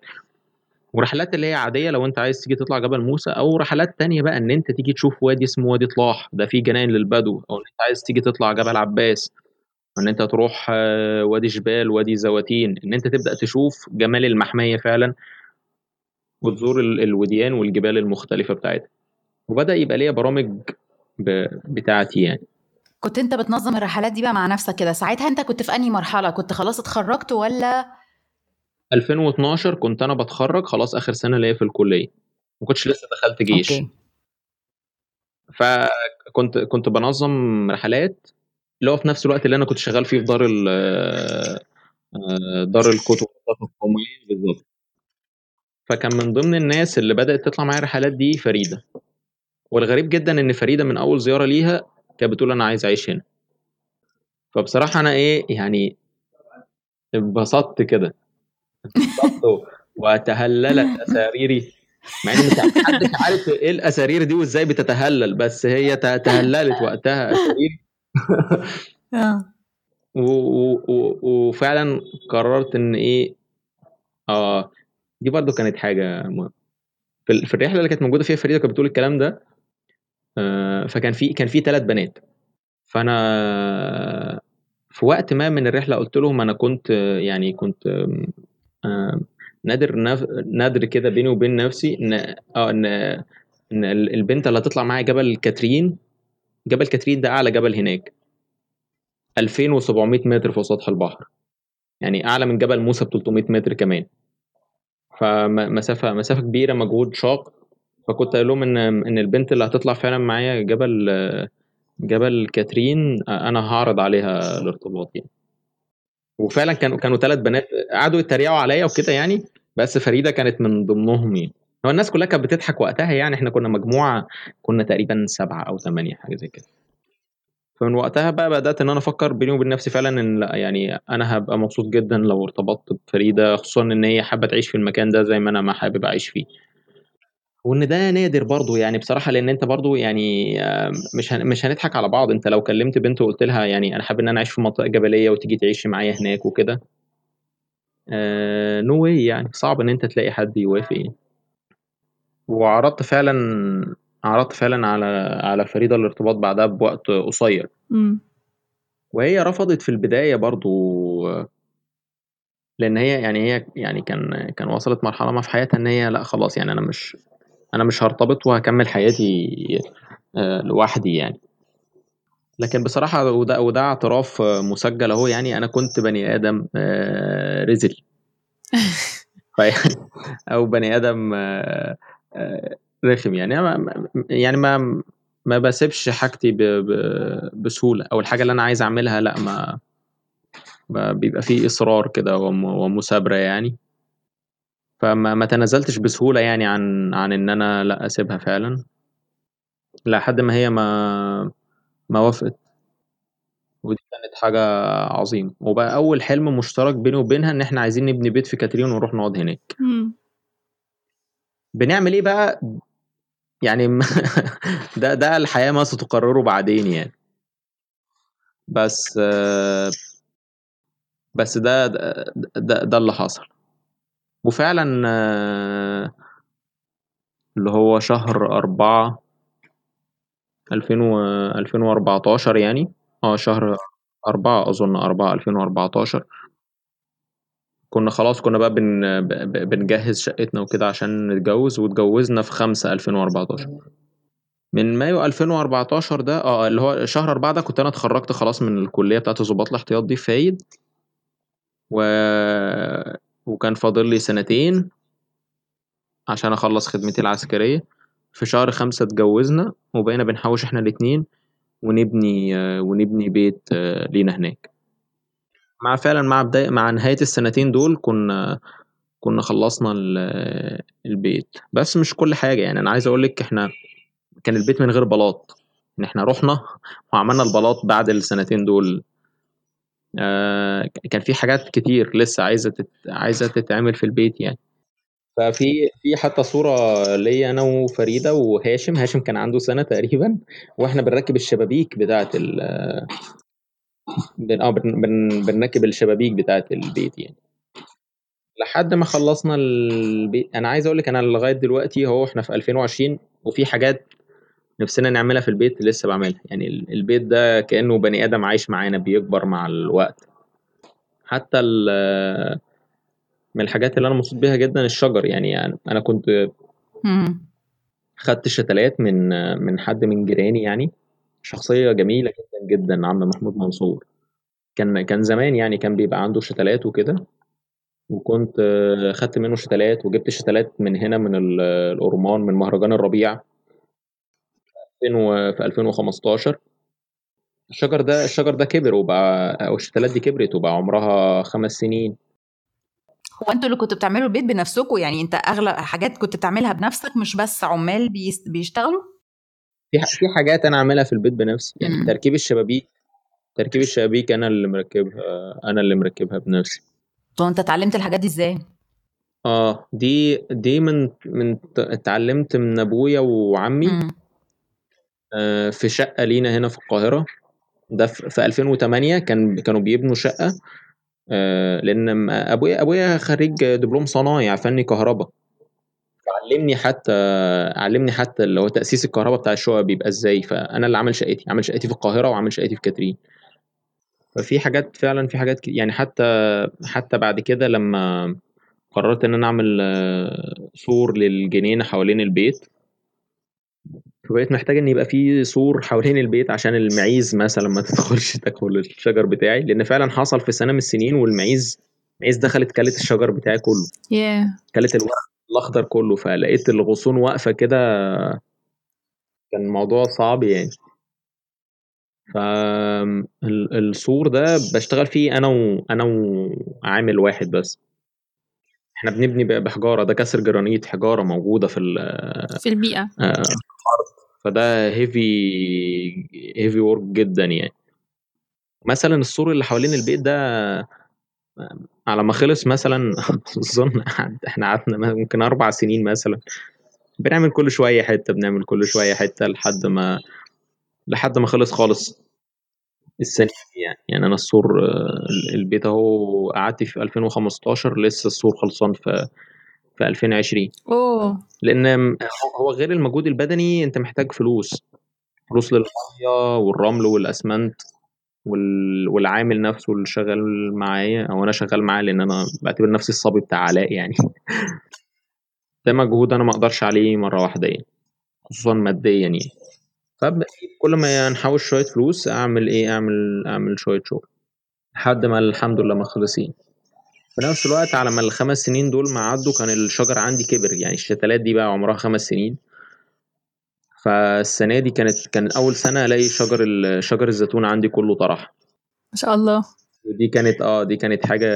ورحلات اللي هي عادية لو أنت عايز تيجي تطلع جبل موسى أو رحلات تانية بقى إن أنت تيجي تشوف وادي اسمه وادي طلاح ده فيه جناين للبدو أو إن أنت عايز تيجي تطلع جبل عباس إن أنت تروح آه، وادي جبال وادي زواتين إن أنت تبدأ تشوف جمال المحمية فعلا. وتزور ال- الوديان والجبال المختلفة بتاعتها. وبدأ يبقى ليا برامج ب- بتاعتي يعني. كنت انت بتنظم الرحلات دي بقى مع نفسك كده؟ ساعتها انت كنت في انهي مرحلة؟ كنت خلاص اتخرجت ولا؟ 2012 كنت أنا بتخرج خلاص آخر سنة ليا في الكلية. ما كنتش لسه دخلت جيش. أوكي. فكنت كنت بنظم رحلات اللي هو في نفس الوقت اللي أنا كنت شغال فيه في دار ال آه، دار الكتب بالظبط. فكان من ضمن الناس اللي بدأت تطلع معايا الرحلات دي فريدة. والغريب جدا إن فريدة من أول زيارة ليها كانت بتقول أنا عايز أعيش هنا. فبصراحة أنا إيه يعني انبسطت كده. انبسطت وتهللت أساريري مع إن محدش عارف إيه الأسارير دي وإزاي بتتهلل بس هي تهللت وقتها اسارير و- وفعلا قررت إن إيه آه دي برضو كانت حاجة مهمه في ال- في الرحلة اللي كانت موجودة فيها فريدة كانت بتقول الكلام ده آه فكان في كان في ثلاث بنات. فأنا في وقت ما من الرحلة قلت لهم أنا كنت يعني كنت نادر. نادر كده بيني وبين نفسي إن آه إن إن ال- البنت اللي هتطلع معايا جبل كاترين جبل كاترين ده أعلى جبل هناك. 2700 متر فوق سطح البحر. يعني أعلى من جبل موسى ب 300 متر كمان. فمسافه مسافه كبيرة مجهود شاق. فكنت قايل لهم ان إن البنت اللي هتطلع فعلا معايا جبل جبل كاترين أنا هعرض عليها الارتباط يعني. وفعلا كانوا كانوا ثلاث بنات قعدوا يتريقوا عليا وكده يعني بس فريدة كانت من ضمنهم يعني. هو الناس كلها كانت بتضحك وقتها يعني إحنا كنا مجموعة كنا تقريبا سبعة أو ثمانيه حاجة زي كده. فمن وقتها بقى بدأت إن أنا أفكر بيني وبين نفسي فعلا إن لأ يعني أنا هبقى مبسوط جدا لو ارتبطت بفريدة خصوصا إن هي حابة تعيش في المكان ده زي ما أنا ما حابب أعيش فيه. وإن ده نادر برضه يعني بصراحة لأن أنت برضه يعني آه، مش مش هنضحك على بعض. أنت لو كلمت بنت وقلت لها يعني أنا حابب إن أنا أعيش في منطقة جبلية وتيجي تعيشي معايا هناك وكده نو واي يعني صعب إن أنت تلاقي حد يوافق يعني. وعرضت فعلا عرضت فعلا على على فريدة الارتباط بعدها بوقت قصير. وهي رفضت في البداية برضو لأن هي يعني هي يعني كان كان وصلت مرحلة ما في حياتها إن هي لأ خلاص يعني أنا مش أنا مش هرتبط وهكمل حياتي آه، لوحدي يعني. لكن بصراحة وده وده اعتراف مسجل أهو يعني أنا كنت بني آدم آه، رزل. أو بني آدم آه، آه، رخم يعني. ما- يعني ما ما بسيبش حاجتي ب- ب- بسهولة. أو الحاجة اللي أنا عايز أعملها لأ ما بيبقى فيه إصرار كده وم- ومثابرة يعني. فما ما تنازلتش بسهولة يعني عن عن إن أنا لأ أسيبها فعلا. لحد ما هي ما ما وافقت. ودي كانت حاجة عظيمة. وبقى أول حلم مشترك بيني وبينها إن إحنا عايزين نبني بيت في كاترين ونروح نقعد هناك. بنعمل إيه بقى؟ يعني ده ده الحياة ما ستقرره بعدين يعني. بس بس ده ده, ده, ده اللي حصل. وفعلا اللي هو شهر أربعة ألفين و ألفين وأربعتاشر يعني. آه شهر أربعة أظن أربعة ألفين وأربعتاشر. كنا خلاص كنا بقى بن بنجهز شقتنا وكده عشان نتجوز واتجوزنا في خمسة ألفين وأربعتاشر. من مايو 2014 ده آه اللي هو شهر أربعة ده كنت أنا اتخرجت خلاص من الكلية بتاعت ضباط الاحتياط دي فايد. و... وكان فاضل لي سنتين عشان أخلص خدمتي العسكرية. في شهر خمسة اتجوزنا وبقينا بنحوش إحنا الاتنين ونبني ونبني بيت لينا هناك. مع فعلا مع بداية مع نهاية السنتين دول كنا كنا خلصنا البيت. بس مش كل حاجة يعني. أنا عايز أقولك إحنا كان البيت من غير بلاط. إن إحنا رحنا وعملنا البلاط بعد السنتين دول. آه كان في حاجات كتير لسه عايزة تت... عايزة تتعمل في البيت يعني. ففي في حتى صورة ليا أنا وفريدة وهاشم. هاشم كان عنده سنة تقريبا. وإحنا بنركب الشبابيك بتاعة ال بن... آه بن... بن... بنركب الشبابيك بتاعة البيت يعني. لحد ما خلصنا البيت أنا عايز أقول لك أنا لغاية دلوقتي هو إحنا في 2020 وفي حاجات نفسنا نعملها في البيت لسه بعملها. يعني البيت ده كأنه بني آدم عايش معانا بيكبر مع الوقت. حتى من الحاجات اللي أنا مبسوط بيها جدا الشجر. يعني أنا كنت خدت شتلات من من حد من جيراني يعني. شخصية جميلة جدا جدا عم محمود منصور. كان كان زمان يعني كان بيبقى عنده شتلات وكده وكنت خدت منه شتلات وجبت شتلات من هنا من الأورمان من مهرجان الربيع في 2015 الشجر ده الشجر ده كبر وبقى أو الشتلات دي كبرت وبقى عمرها خمس سنين. هو أنتوا اللي كنتوا بتعملوا البيت بنفسكم يعني انت أغلب حاجات كنت بتعملها بنفسك مش بس عمال بيشتغلوا؟ في في حاجات أنا عاملها في البيت بنفسي. يعني م. تركيب الشبابيك تركيب الشبابيك أنا اللي مركبها أنا اللي مركبها بنفسي. طب أنت اتعلمت الحاجات دي إزاي؟ آه دي دي من من اتعلمت من أبويا وعمي. م. آه في شقة لينا هنا في القاهرة. ده في 2008 كان كانوا بيبنوا شقة. آه لأن أبويا أبويا خريج دبلوم صنايع فني كهرباء. علمني حتى علمني حتى اللي هو تأسيس الكهرباء بتاع الشقق بيبقى إزاي. فأنا اللي عامل شقتي عامل شقتي في القاهرة وعامل شقتي في كاترين. ففي حاجات فعلا في حاجات يعني حتى حتى بعد كده لما قررت إن أنا أعمل سور للجنينة حوالين البيت فبقيت محتاج إن يبقى في سور حوالين البيت عشان المعيز مثلا ما تدخلش تاكل الشجر بتاعي. لأن فعلا حصل في سنة من السنين والمعيز المعيز دخلت كلت الشجر بتاعي كله. Yeah. كلت الورق. الأخضر كله فلقيت الغصون واقفة كده كان الموضوع صعب يعني. فالسور ده بشتغل فيه أنا وأنا وعامل واحد بس. إحنا بنبني بحجارة ده كسر جرانيت حجارة موجودة في في البيئة. آه فده heavy heavy work جدا يعني. مثلا السور اللي حوالين البيت ده على ما خلص مثلا أظن إحنا قعدنا ممكن أربع سنين مثلا. بنعمل كل شوية حتة بنعمل كل شوية حتة لحد ما لحد ما خلص خالص السنة دي يعني. يعني أنا السور البيت أهو قعدت في 2015 لسه السور خلصان في في 2020 أوه. لأن هو غير المجهود البدني أنت محتاج فلوس. فلوس للمية والرمل والأسمنت. والعامل نفسه اللي شغال معايا أو أنا شغال معاه لأن أنا بعتبر نفسي الصبي بتاع علاء يعني. ده مجهود أنا ما أقدرش عليه مرة واحدة يعني خصوصا ماديا يعني. فكل ما نحوش شوية فلوس أعمل إيه؟ أعمل أعمل شوية شغل لحد ما الحمد لله ما خلصين. في نفس الوقت على ما الخمس سنين دول ما عدوا كان الشجر عندي كبر يعني الشتلات دي بقى عمرها خمس سنين. فالسنة دي كانت كان أول سنة ألاقي شجر شجر الزيتون عندي كله طرح. ما شاء الله. ودي كانت آه دي كانت حاجة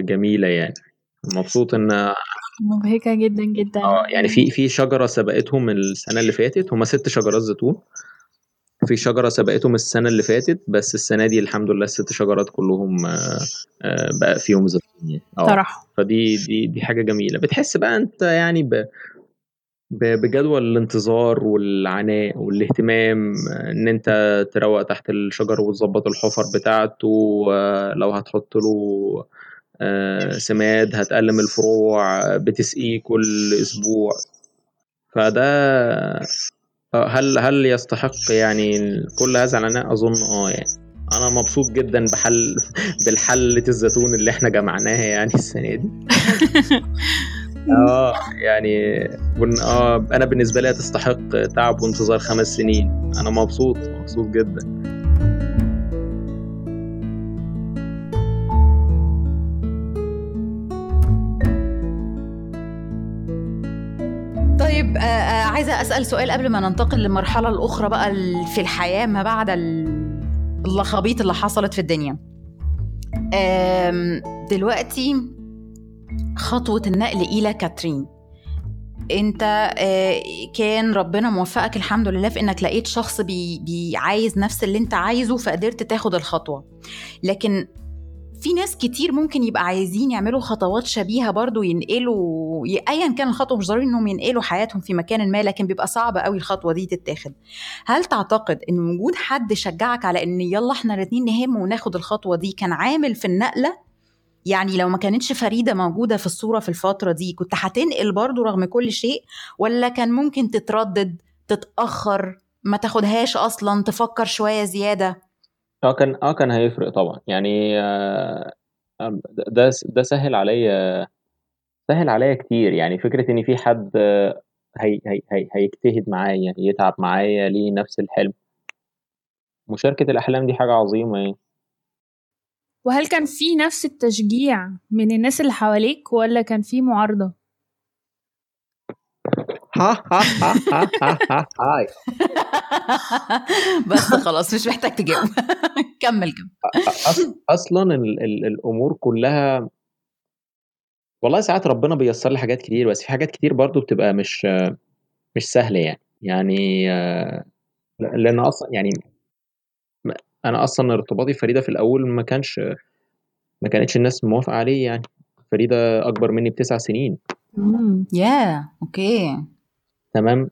جميلة يعني. مبسوط إن مبهجة جدا جدا. آه يعني في في شجرة سبقتهم السنة اللي فاتت. هما ست شجرات زيتون. في شجرة سبقتهم السنة اللي فاتت بس السنة دي الحمد لله الست شجرات كلهم بقى فيهم زيتون يعني. طرح فدي دي دي حاجة جميلة. بتحس بقى أنت يعني بجدول الانتظار والعناء والاهتمام إن أنت تروق تحت الشجر وتظبط الحفر بتاعته لو هتحط له سماد هتقلم الفروع بتسقيه كل أسبوع. فده هل هل يستحق يعني كل هذا العناء؟ أظن آه يعني. أنا مبسوط جدا بحل بالحلة الزيتون اللي إحنا جمعناها يعني السنة دي. آه يعني آه أنا بالنسبة لي تستحق تعب وانتظار خمس سنين. أنا مبسوط مبسوط جدا. عايزة أسأل سؤال قبل ما ننتقل للمرحلة الأخرى بقى في الحياة ما بعد اللخبيط اللي حصلت في الدنيا. دلوقتي خطوة النقل إلى كاترين. أنت آه، كان ربنا موفقك الحمد لله في إنك لقيت شخص بي, بي عايز نفس اللي أنت عايزه فقدرت تاخد الخطوة. لكن في ناس كتير ممكن يبقى عايزين يعملوا خطوات شبيهة برضو ينقلوا ايا كان الخطوة مش ضروري إنهم ينقلوا حياتهم في مكان ما لكن بيبقى صعب قوي الخطوة دي تتاخد. هل تعتقد إن وجود حد شجعك على إن يلا إحنا الاثنين نهم وناخد الخطوة دي كان عامل في النقلة؟ يعني لو ما كانتش فريدة موجودة في الصورة في الفترة دي كنت هتنقل برضو رغم كل شيء ولا كان ممكن تتردد تتأخر ما تاخدهاش أصلا تفكر شوية زيادة؟ آه كان آه كان هيفرق طبعا. يعني آه ده ده سهل عليا سهل عليا كتير. يعني فكرة إن في حد هي هي هي هيجتهد معايا يتعب معايا ليه نفس الحلم؟ مشاركة الأحلام دي حاجة عظيمة يعني. وهل كان في نفس التشجيع من الناس اللي حواليك ولا كان في معارضة؟ هاي بس خلاص مش محتاج تجاوب. كمل كمل. أصلا ال ال الأمور كلها والله ساعات ربنا بيسر لي حاجات كتير بس في حاجات كتير برضو بتبقى مش مش سهلة يعني. يعني لأن أصلا يعني أنا أصلا ارتباطي فريدة في الأول ما كانش ما كانتش الناس موافقة عليه يعني. فريدة أكبر مني بتسع سنين. يا أوكي. تمام؟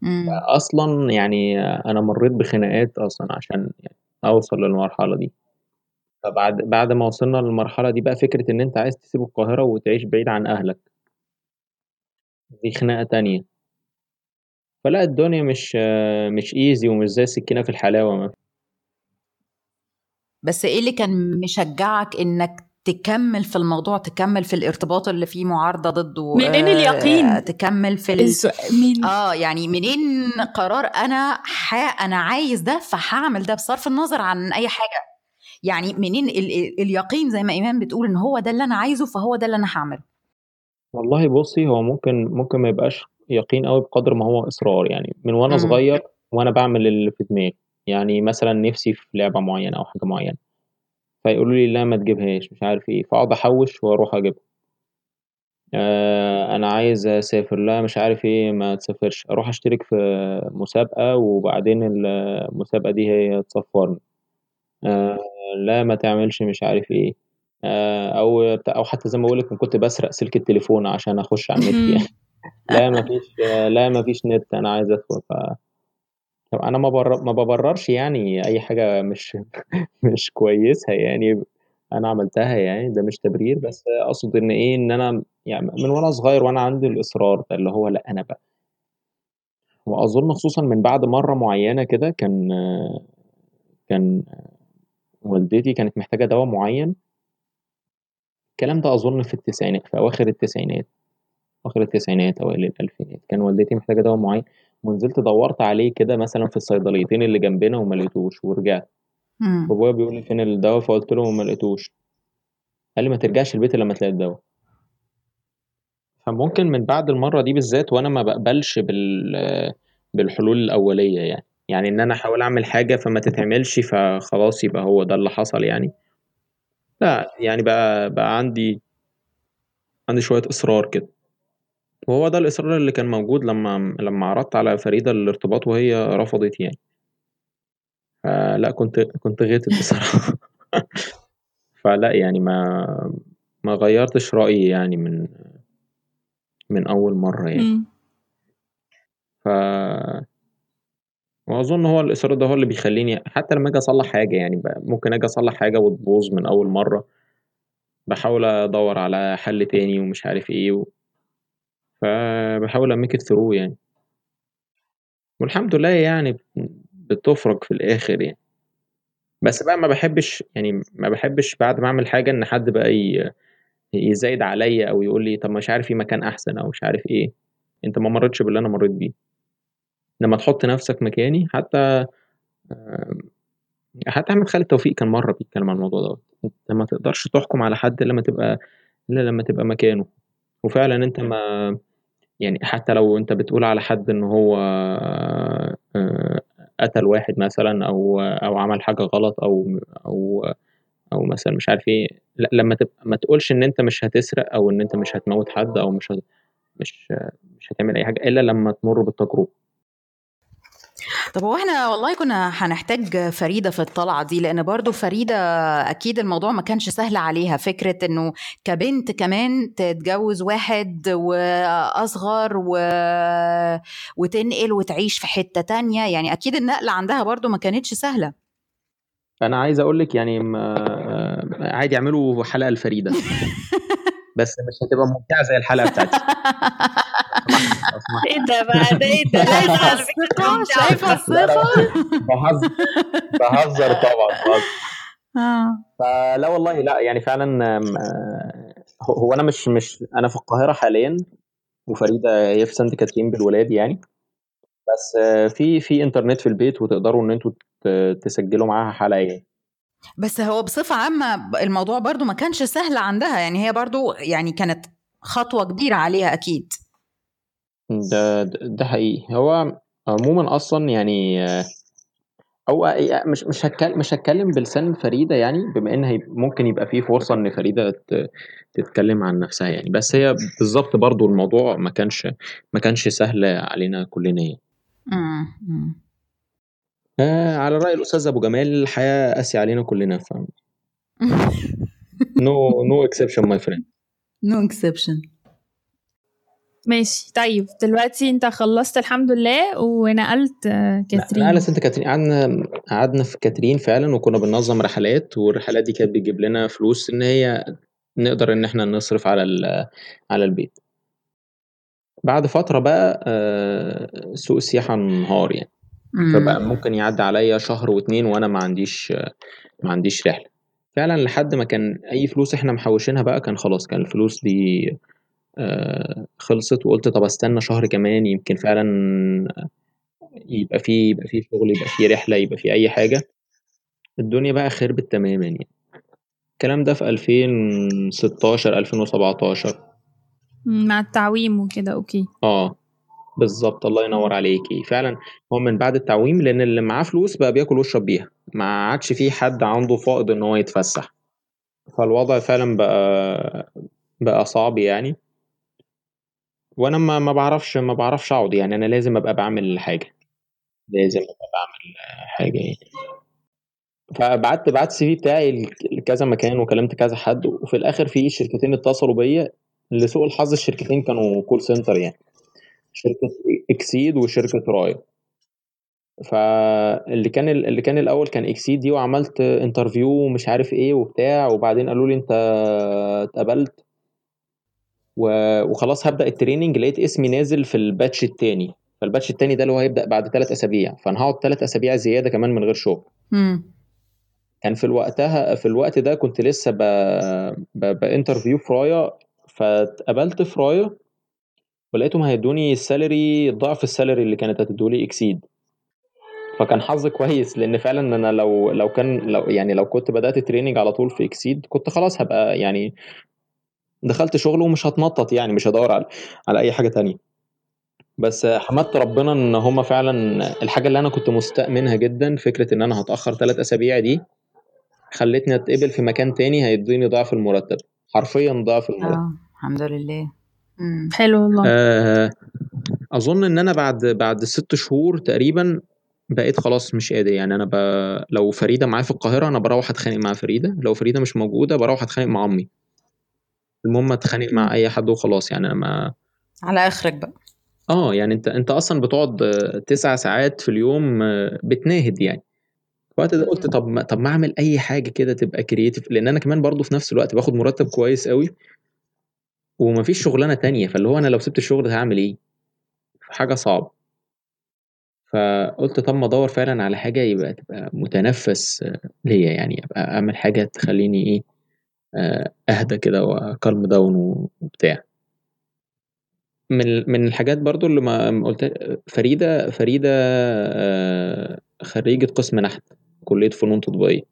أصلا يعني أنا مريت بخناقات أصلا عشان يعني أوصل للمرحلة دي. فبعد بعد ما وصلنا للمرحلة دي بقى فكرة إن أنت عايز تسيب القاهرة وتعيش بعيد عن أهلك. دي خناقة تانية. فلا الدنيا مش مش ايزي ومش زي السكينه في الحلاوة ما. بس إيه اللي كان مشجعك انك تكمل في الموضوع تكمل في الارتباط اللي فيه معارضة ضده منين اليقين آه تكمل في ال... من... آه يعني منين قرار أنا ح... أنا عايز ده فهعمل ده بصرف النظر عن أي حاجة. يعني منين ال... اليقين زي ما إيمان بتقول إن هو ده اللي أنا عايزه فهو ده اللي أنا هعمله. والله بصي هو ممكن ممكن ما يبقاش يقين قوي بقدر ما هو إصرار. يعني من وأنا. صغير وأنا بعمل اللي في دماغي. يعني مثلا نفسي في لعبة معينة أو حاجة معينة. فيقولوا لي لا ما تجيبهاش مش عارف إيه. فأقعد أحوش وأروح أجيبها. آه أنا عايز أسافر. لا مش عارف إيه ما تسافرش. أروح أشترك في مسابقة وبعدين المسابقة دي هي تصفرني آه لا ما تعملش مش عارف إيه. آه أو أو حتى زي ما بقول لك كنت بسرق سلك التليفون عشان أخش على النت يعني. لا ما فيش لا ما فيش نت. أنا عايز أدخل. ف طب أنا ما بر ما بابررش يعني أي حاجة مش مش كويسة يعني أنا عملتها يعني ده مش تبرير بس أقصد إن إيه إن أنا يعني من وأنا صغير وأنا عندي الإصرار ده اللي هو لأ أنا بقى. وأظن خصوصًا من بعد مرة معينة كده كان كان والدتي كانت محتاجة دوا معين. الكلام ده أظن في التسعينات في أواخر التسعينات أواخر التسعينات أوائل الألفينات كان والدتي محتاجة دوا معين. ونزلت دورت عليه كده مثلا في الصيدليتين اللي جنبنا وما لقيتوش ورجعت. بابايا بيقول لي فين الدواء؟ فقلت له ما لقيتوش. قال لي ما ترجعش البيت لما تلاقي الدواء. فممكن من بعد المرة دي بالذات وأنا ما بقبلش بال بالحلول الأولية يعني. يعني إن أنا أحاول أعمل حاجة فما تتعملش فخلاص يبقى هو ده اللي حصل يعني. لا يعني بقى بقى عندي عندي شوية إصرار كده. وهو ده الإصرار اللي كان موجود لمّا لمّا عرضت على فريدة الارتباط وهي رفضت يعني. فلأ كنت كنت غِتت بصراحة. فلأ يعني ما ما غيّرتش رأيي يعني من من أول مرّة يعني. إمم. ف وأظن هو الإصرار ده هو اللي بيخلّيني حتى لمّا آجي أصلّح حاجة يعني ممكن آجي أصلّح حاجة وتبوظ من أول مرّة، باحاول أدوّر على حَل تاني ومش عارف إيه و فبحاول أميك it through يعني. والحمد لله يعني بتفرج في الآخر يعني. بس بقى ما بحبش يعني ما بحبش بعد ما أعمل حاجة إن حد بقى ي يزايد عليّا أو يقول لي طب مش عارف في مكان أحسن أو مش عارف إيه، أنت ما مرّيتش باللي أنا مرّيت بيه. لمّا تحط نفسك مكاني حتى حتى أحمد خالد توفيق كان مرّة بيتكلم عن الموضوع دوّة، أنت ما تقدرش تحكم على حد إلا لمّا تبقى إلا لمّا تبقى مكانه، وفعلًا أنت ما يعني حتى لو أنت بتقول على حد إن هو آه، قتل واحد مثلًا أو أو عمل حاجة غلط أو أو أو مثلًا مش عارف لأ لمّا تبقى ما تقولش إن أنت مش هتسرق أو إن أنت مش هتموّت حد أو مش هت مش مش هتعمل أي حاجة إلا لمّا تمُر بالتجربة. طب هو إحنا والله كنا هنحتاج فريدة في الطلعة دي لأن برضو فريدة أكيد الموضوع ما كانش سهل عليها فكرة إنه كبنت كمان تتجوز واحد وأصغر و... وتنقل وتعيش في حتة تانية يعني أكيد النقلة عندها برضو ما كانتش سهلة. أنا عايز أقول لك يعني ما عادي يعملوا حلقة لفريدة بس مش هتبقى ممتعة زي الحلقة بتاعتي. إيه ده بقى؟ ده إيه ده؟ لا فكرة شايفة الثقة بهزر. بهزر طبعا آه. فلا والله لا يعني فعلا آه، هو هو أنا مش مش أنا في القاهرة حاليا وفريدة هي في سانت كاترين بالولاد يعني. بس آه، في في إنترنت في البيت وتقدروا إن أنتوا تسجلوا معاها حلقة يعني. بس هو بصفة عامة الموضوع برضو ما كانش سهل عندها يعني هي برضو يعني كانت خطوة كبيرة عليها أكيد. ده ده حقيقي. هو عموما أصلا يعني آه، أو آه، مش مش هتكلم مش هتكلم بلسان فريدة يعني بما إن هي ممكن يبقى في فرصة إن فريدة تتكلم عن نفسها يعني. بس هي بالظبط برضو الموضوع ما كانش ما كانش سهل علينا كلنا يعني. آه على رأي الأستاذ أبو جمال الحياة قاسية علينا كلنا ف no no exception my friend no exception ماشي. طيب دلوقتي انت خلصت الحمد لله ونقلت آه، كاترين. نقلة سانت كاترين. قعدنا قعدنا في كاترين فعلا وكنا بننظم رحلات والرحلات دي كانت بتجيب لنا فلوس إن هي نقدر إن إحنا نصرف على ال- على البيت. بعد فترة بقى آه، سوق السياحة انهار يعني. فبقى ممكن يعدي عليا شهر واتنين وأنا ما عنديش ما عنديش رحلة. فعلا لحد ما كان أي فلوس إحنا محوشينها بقى كان خلاص كان الفلوس دي آه، خلصت وقلت طب استنى شهر كمان يمكن فعلا يبقى فيه يبقى فيه شغل يبقى فيه رحلة يبقى فيه أي حاجة. الدنيا بقى خربت تماما يعني. الكلام ده في 2016 2017 مع التعويم وكده أوكي. آه بالظبط. الله ينور عليكي. فعلا هو من بعد التعويم لأن اللي معاه فلوس بقى بياكل ويشرب بيها. ما عادش في حد عنده فائض إن هو يتفسح. فالوضع فعلا بقى بقى صعب يعني. وأنا ما ما بعرفش ما بعرفش أقعد يعني أنا لازم أبقى بعمل حاجة. لازم أبقى بعمل حاجة يعني. فبعت بعت CV بتاعي لكذا مكان وكلمت كذا حد وفي الآخر في شركتين اتصلوا بيا لسوء الحظ الشركتين كانوا call center يعني. شركة Xceed وشركة رايا فاللي كان اللي كان الأول كان Xceed دي وعملت interview ومش عارف إيه وبتاع وبعدين قالوا لي أنت اتقبلت. وخلاص هبدأ ال training لقيت اسمي نازل في ال batch التاني. فال batch التاني ده اللي هو هيبدأ بعد ثلاث أسابيع. فأنا هقعد ثلاث أسابيع زيادة كمان من غير شغل. كان في الوقتها في الوقت ده كنت لسه ب... ب... ب interview في رايا فاتقبلت في رايا ولقيتهم هيدوني ال salary ضعف ال salary اللي كانت هتدولي Xceed فكان حظي كويس لأن فعلا أنا لو لو كان لو يعني لو كنت بدأت training على طول في Xceed كنت خلاص هبقى يعني دخلت شغل ومش هتنطط يعني مش هدور على على أي حاجة تانية. بس حمدت ربنا إن هما فعلا الحاجة اللي أنا كنت مستأمنها جدا فكرة إن أنا هتأخر ثلاث أسابيع دي خلتني أتقبل في مكان تاني هيديني ضعف المرتب. حرفيا ضعف المرتب. آه الحمد لله. مم. حلو والله. آه، أظن إن أنا بعد بعد ست شهور تقريبا بقيت خلاص مش قادر. يعني أنا ب... لو فريدة معايا في القاهرة أنا بروح أتخانق مع فريدة لو فريدة مش موجودة بروح أتخانق مع أمي. المهم اتخانق مع أي حد وخلاص يعني أنا ما على آخرك بقى. آه يعني أنت أنت أصلا بتقعد تسع ساعات في اليوم بتناهد يعني. الوقت ده قلت طب ما طب ما أعمل أي حاجة كده تبقى كرييتيف لأن أنا كمان برضو في نفس الوقت باخد مرتب كويس قوي ومفيش شغلانة تانية فاللي هو أنا لو سبت الشغل هعمل إيه؟ حاجة صعبة. فقلت طب ما أدور فعلا على حاجة يبقى تبقى متنفس ليا يعني أبقى أعمل حاجة تخليني إيه؟ أهدى كده و calm down وبتاع. من من الحاجات برضو اللي ما قلت فريدة فريدة آه، خريجة قسم نحت كلية فنون تطبيقية.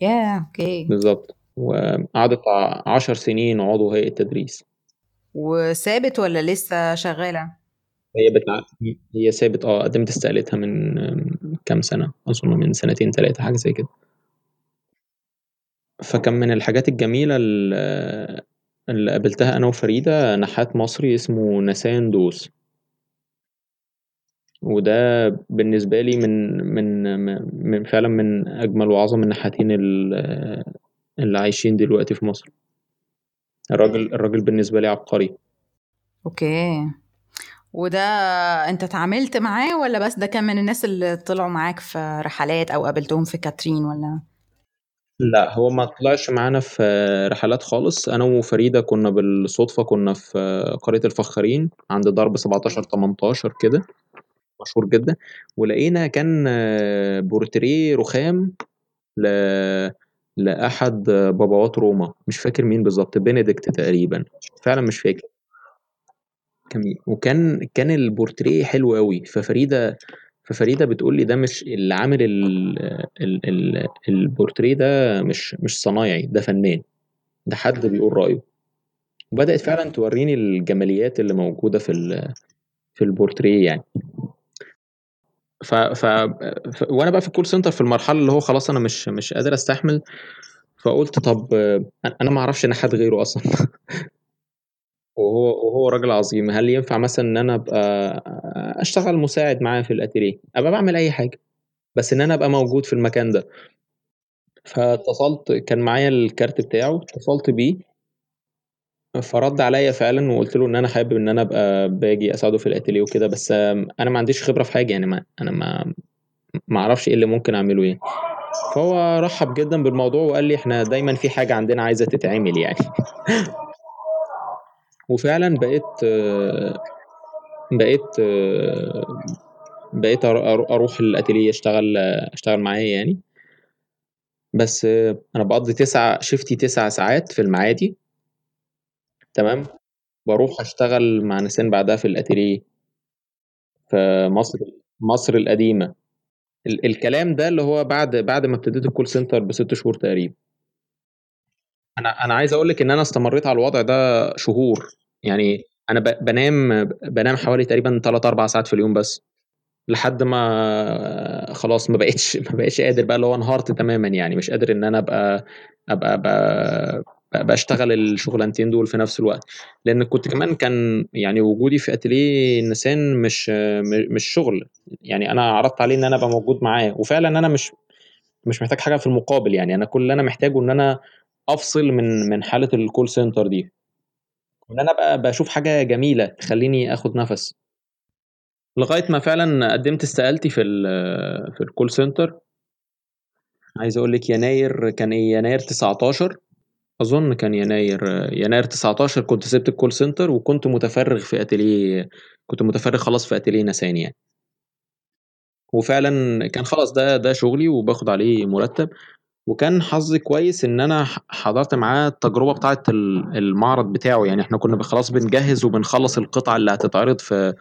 yeah okay. بالظبط. وقعدت عشر سنين عضو هيئة تدريس وثابت ولا لسه شغالة؟ هي بتاع هي ثابت آه قدمت استقالتها من كام سنة أظن من سنتين ثلاثة حاجة زي كده. فكان من الحاجات الجميلة اللي قابلتها أنا وفريدة نحات مصري اسمه نسان دوس. وده بالنسبة لي من من من فعلا من أجمل وأعظم النحاتين اللي عايشين دلوقتي في مصر. الراجل الراجل بالنسبة لي عبقري. Okay. وده أنت اتعاملت معاه ولا بس ده كان من الناس اللي طلعوا معاك في رحلات أو قابلتهم في كاترين ولا؟ لا هو ما طلعش معانا في رحلات خالص. أنا وفريدة كنا بالصدفة كنا في قرية الفخارين عند درب 17 18 كده مشهور جدا. ولقينا كان بورتريه رخام ل... لأحد بابوات روما مش فاكر مين بالظبط بنديكت تقريبا. فعلا مش فاكر. كان وكان كان البورتريه حلو قوي ففريدة ففريدة بتقول لي ده مش اللي عامل ال ال ال البورتريه ده مش مش صنايعي ده فنان. ده حد بيقول رأيه. وبدأت فعلا توريني الجماليات اللي موجودة في في البورتريه يعني. ف... ف... ف... وأنا بقى في ال call center في المرحلة اللي هو خلاص أنا مش مش قادر أستحمل فقلت طب أنا ما أعرفش نحات غيره أصلا. وهو وهو راجل عظيم هل ينفع مثلا إن أنا أبقى أشتغل مساعد معاه في الاتيليه أبقى بعمل أي حاجة بس إن أنا أبقى موجود في المكان ده. فاتصلت كان معايا الكارت بتاعه اتصلت بيه. فرد عليا فعلا وقلت له إن أنا حابب إن أنا أبقى باجي أساعده في الاتيليه وكده بس أنا ما عنديش خبرة في حاجة يعني ما أنا ما ما أعرفش إيه اللي ممكن أعمله يعني. فهو رحب جدا بالموضوع وقال لي إحنا دايما في حاجة عندنا عايزة تتعمل يعني. وفعلا بقيت بقيت بقيت أروح الأتيليه أشتغل أشتغل معاه يعني. بس أنا بقضي تسعة شفتي تسع ساعات في المعادي. تمام؟ بروح أشتغل مع نسان بعدها في الأتيليه في مصر مصر القديمة. ال- الكلام ده اللي هو بعد بعد ما ابتديت الكول سنتر بست شهور تقريبا. أنا أنا عايز أقول لك إن أنا استمريت على الوضع ده شهور. يعني أنا بنام بنام حوالي تقريبا 3 4 ساعات في اليوم بس لحد ما خلاص ما بقتش ما بقتش قادر بقى اللي هو انهارت تماما يعني. مش قادر إن أنا أبقى أبقى, أبقى بشتغل الشغلانتين دول في نفس الوقت. لأن كنت كمان كان يعني وجودي في اتيليه النسان مش مش شغل. يعني أنا عرضت عليه إن أنا أبقى موجود معاه. وفعلا أنا مش مش محتاج حاجة في المقابل يعني. أنا كل اللي أنا محتاجه إن أنا أفصل من من حالة ال call center دي. وإن أنا بقى بشوف حاجة جميلة تخليني آخد نفس. لغاية ما فعلا قدمت استقالتي في في ال call center عايز أقول لك يناير كان إيه يناير 19 أظن كان يناير يناير 19 كنت سبت الكول سنتر وكنت متفرغ في اتيليه كنت متفرغ خلاص في اتيليه نسان يعني. وفعلا كان خلاص ده ده شغلي وباخد عليه مرتب. وكان حظي كويس إن أنا حضرت معاه التجربة بتاعه المعرض بتاعه. يعني إحنا كنا خلاص بنجهز وبنخلص القطع اللي هتتعرض في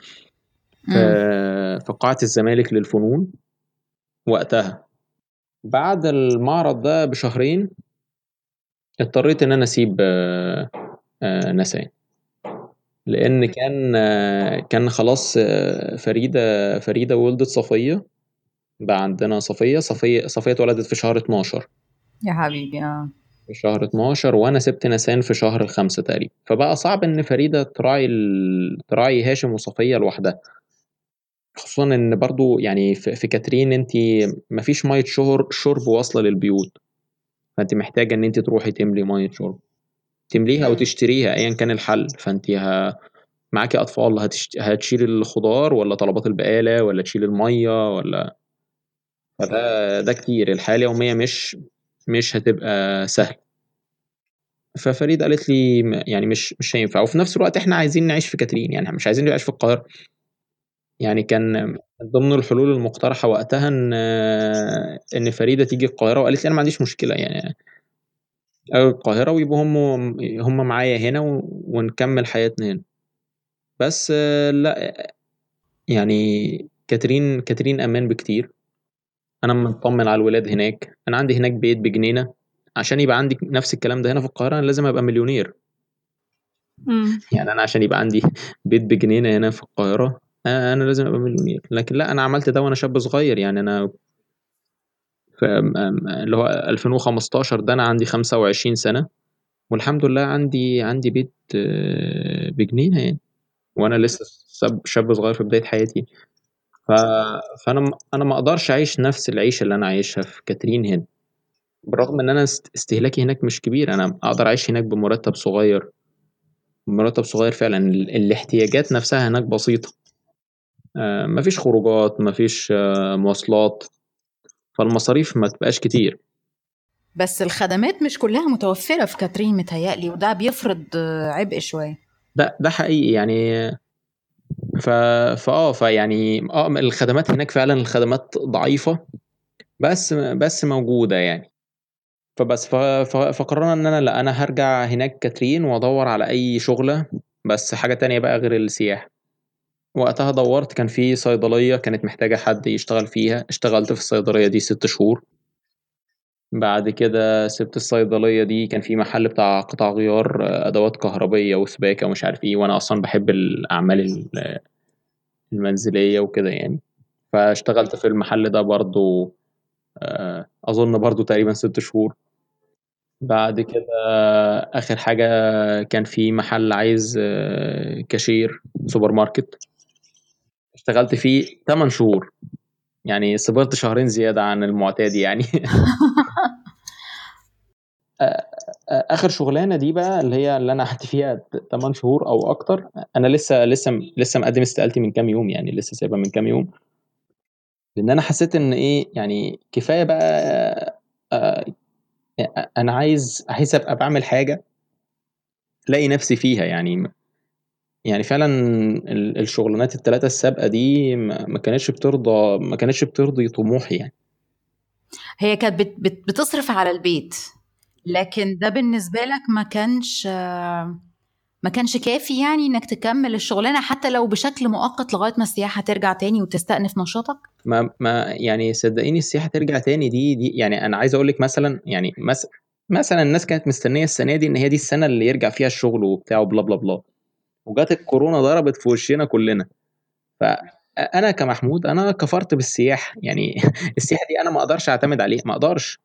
في, في قاعة الزمالك للفنون وقتها. بعد المعرض ده بشهرين اضطريت إن أنا أسيب نسان لأن كان كان خلاص فريدة فريدة ولدت صفية. بقى عندنا صفية صفية صفية اتولدت في شهر 12 يا حبيبي آه. في شهر 12 وأنا سبت نسان في شهر خمسة تقريبا. فبقى صعب إن فريدة تراعي ال... تراعي هاشم وصفية لوحدها. خصوصا إن برضو يعني في, في كاترين انت مفيش مية شهر شرب واصله للبيوت. فانت محتاجة إن انت تروحي تملي مية شرب. تمليها أو تشتريها ايا كان الحل. فانت ه... معاكي أطفال هتشت... هتشيل الخضار ولا طلبات البقالة ولا تشيل المية ولا؟ فده ده كتير. الحياة اليومية مش مش هتبقى سهل. ففريد قالت لي يعني مش مش هينفع. وفي نفس الوقت إحنا عايزين نعيش في كاترين يعني مش عايزين نعيش في القاهرة. يعني كان من ضمن الحلول المقترحة وقتها إن إن فريدة تيجي القاهرة وقالت لي أنا ما عنديش مشكلة يعني القاهرة ويبقوا هم هم معايا هنا ونكمل حياتنا هنا. بس لا يعني كاترين كاترين أمان بكتير. أنا مطمن على الولاد هناك. أنا عندي هناك بيت بجنينة. عشان يبقى عندي نفس الكلام ده هنا في القاهرة أنا لازم أبقى مليونير. يعني أنا عشان يبقى عندي بيت بجنينة هنا في القاهرة أنا لازم أبقى مليونير. لكن لا أنا عملت ده وأنا شاب صغير. يعني أنا في اللي هو 2015 ده أنا عندي 25 سنة. والحمد لله عندي عندي بيت آه، بجنينة يعني. وأنا لسه شاب شاب صغير في بداية حياتي. ف... فأنا أنا ما أقدرش أعيش نفس العيشة اللي أنا عايشها في كاترين هنا. بالرغم إن أنا استهلاكي هناك مش كبير أنا أقدر أعيش هناك بمرتب صغير. مرتب صغير فعلا الاحتياجات نفسها هناك بسيطة. آه، مفيش خروجات مفيش آه، مواصلات. فالمصاريف ما تبقاش كتير. بس الخدمات مش كلها متوفرة في كاترين متهيألي وده بيفرض عبء شوية. ده ده حقيقي يعني ف فاه فيعني آه الخدمات هناك فعلا الخدمات ضعيفة بس بس موجودة يعني. فبس فقررنا إن أنا لأ أنا هرجع هناك كاترين وأدور على أي شغلة بس حاجة تانية بقى غير السياحة. وقتها دورت كان في صيدلية كانت محتاجة حد يشتغل فيها اشتغلت في الصيدلية دي ست شهور. بعد كده سِبت الصيدلية دي، كان في محل بتاع قطع غيار أدوات كهربية وسباكة ومش عارف إيه، وأنا أصلًا بحب الأعمال المنزلية وكده يعني، فاشتغلت في المحل ده برضه آه، أظن برضه تقريبًا ست شهور. بعد كده آخر حاجة كان في محل عايز آه، كاشير سوبر ماركت، اشتغلت فيه 8 شهور. يعني صبرت شهرين زيادة عن المعتاد يعني. آخر شغلانة دي بقى اللي هي اللي أنا قعدت فيها 8 شهور أو أكتر أنا لسه لسه لسه مقدم استقالتي من كام يوم يعني لسه سايبها من كام يوم. لأن أنا حسيت إن إيه يعني كفاية بقى أنا عايز عايز أبقى بعمل حاجة ألاقي نفسي فيها يعني. يعني فعلا الشغلانات الثلاثه السابقة دي ما كانتش بترضى ما كانتش بترضي طموحي يعني هي كانت بتصرف على البيت لكن ده بالنسبة لك ما كانش ما كانش كافي يعني إنك تكمل الشغلانة حتى لو بشكل مؤقت لغاية ما السياحة ترجع تاني وتستأنف نشاطك؟ ما ما يعني صدقيني السياحة ترجع تاني دي دي يعني أنا عايز أقول لك مثلا يعني مثلا مثلا الناس كانت مستنية السنة دي إن هي دي السنة اللي يرجع فيها الشغل وبتاع وبلا بلا بلا وجات الكورونا ضربت في وشنا كلنا. فانا كمحمود أنا كفرت بالسياحة. يعني السياحة دي أنا ما أقدرش أعتمد عليها ما أقدرش.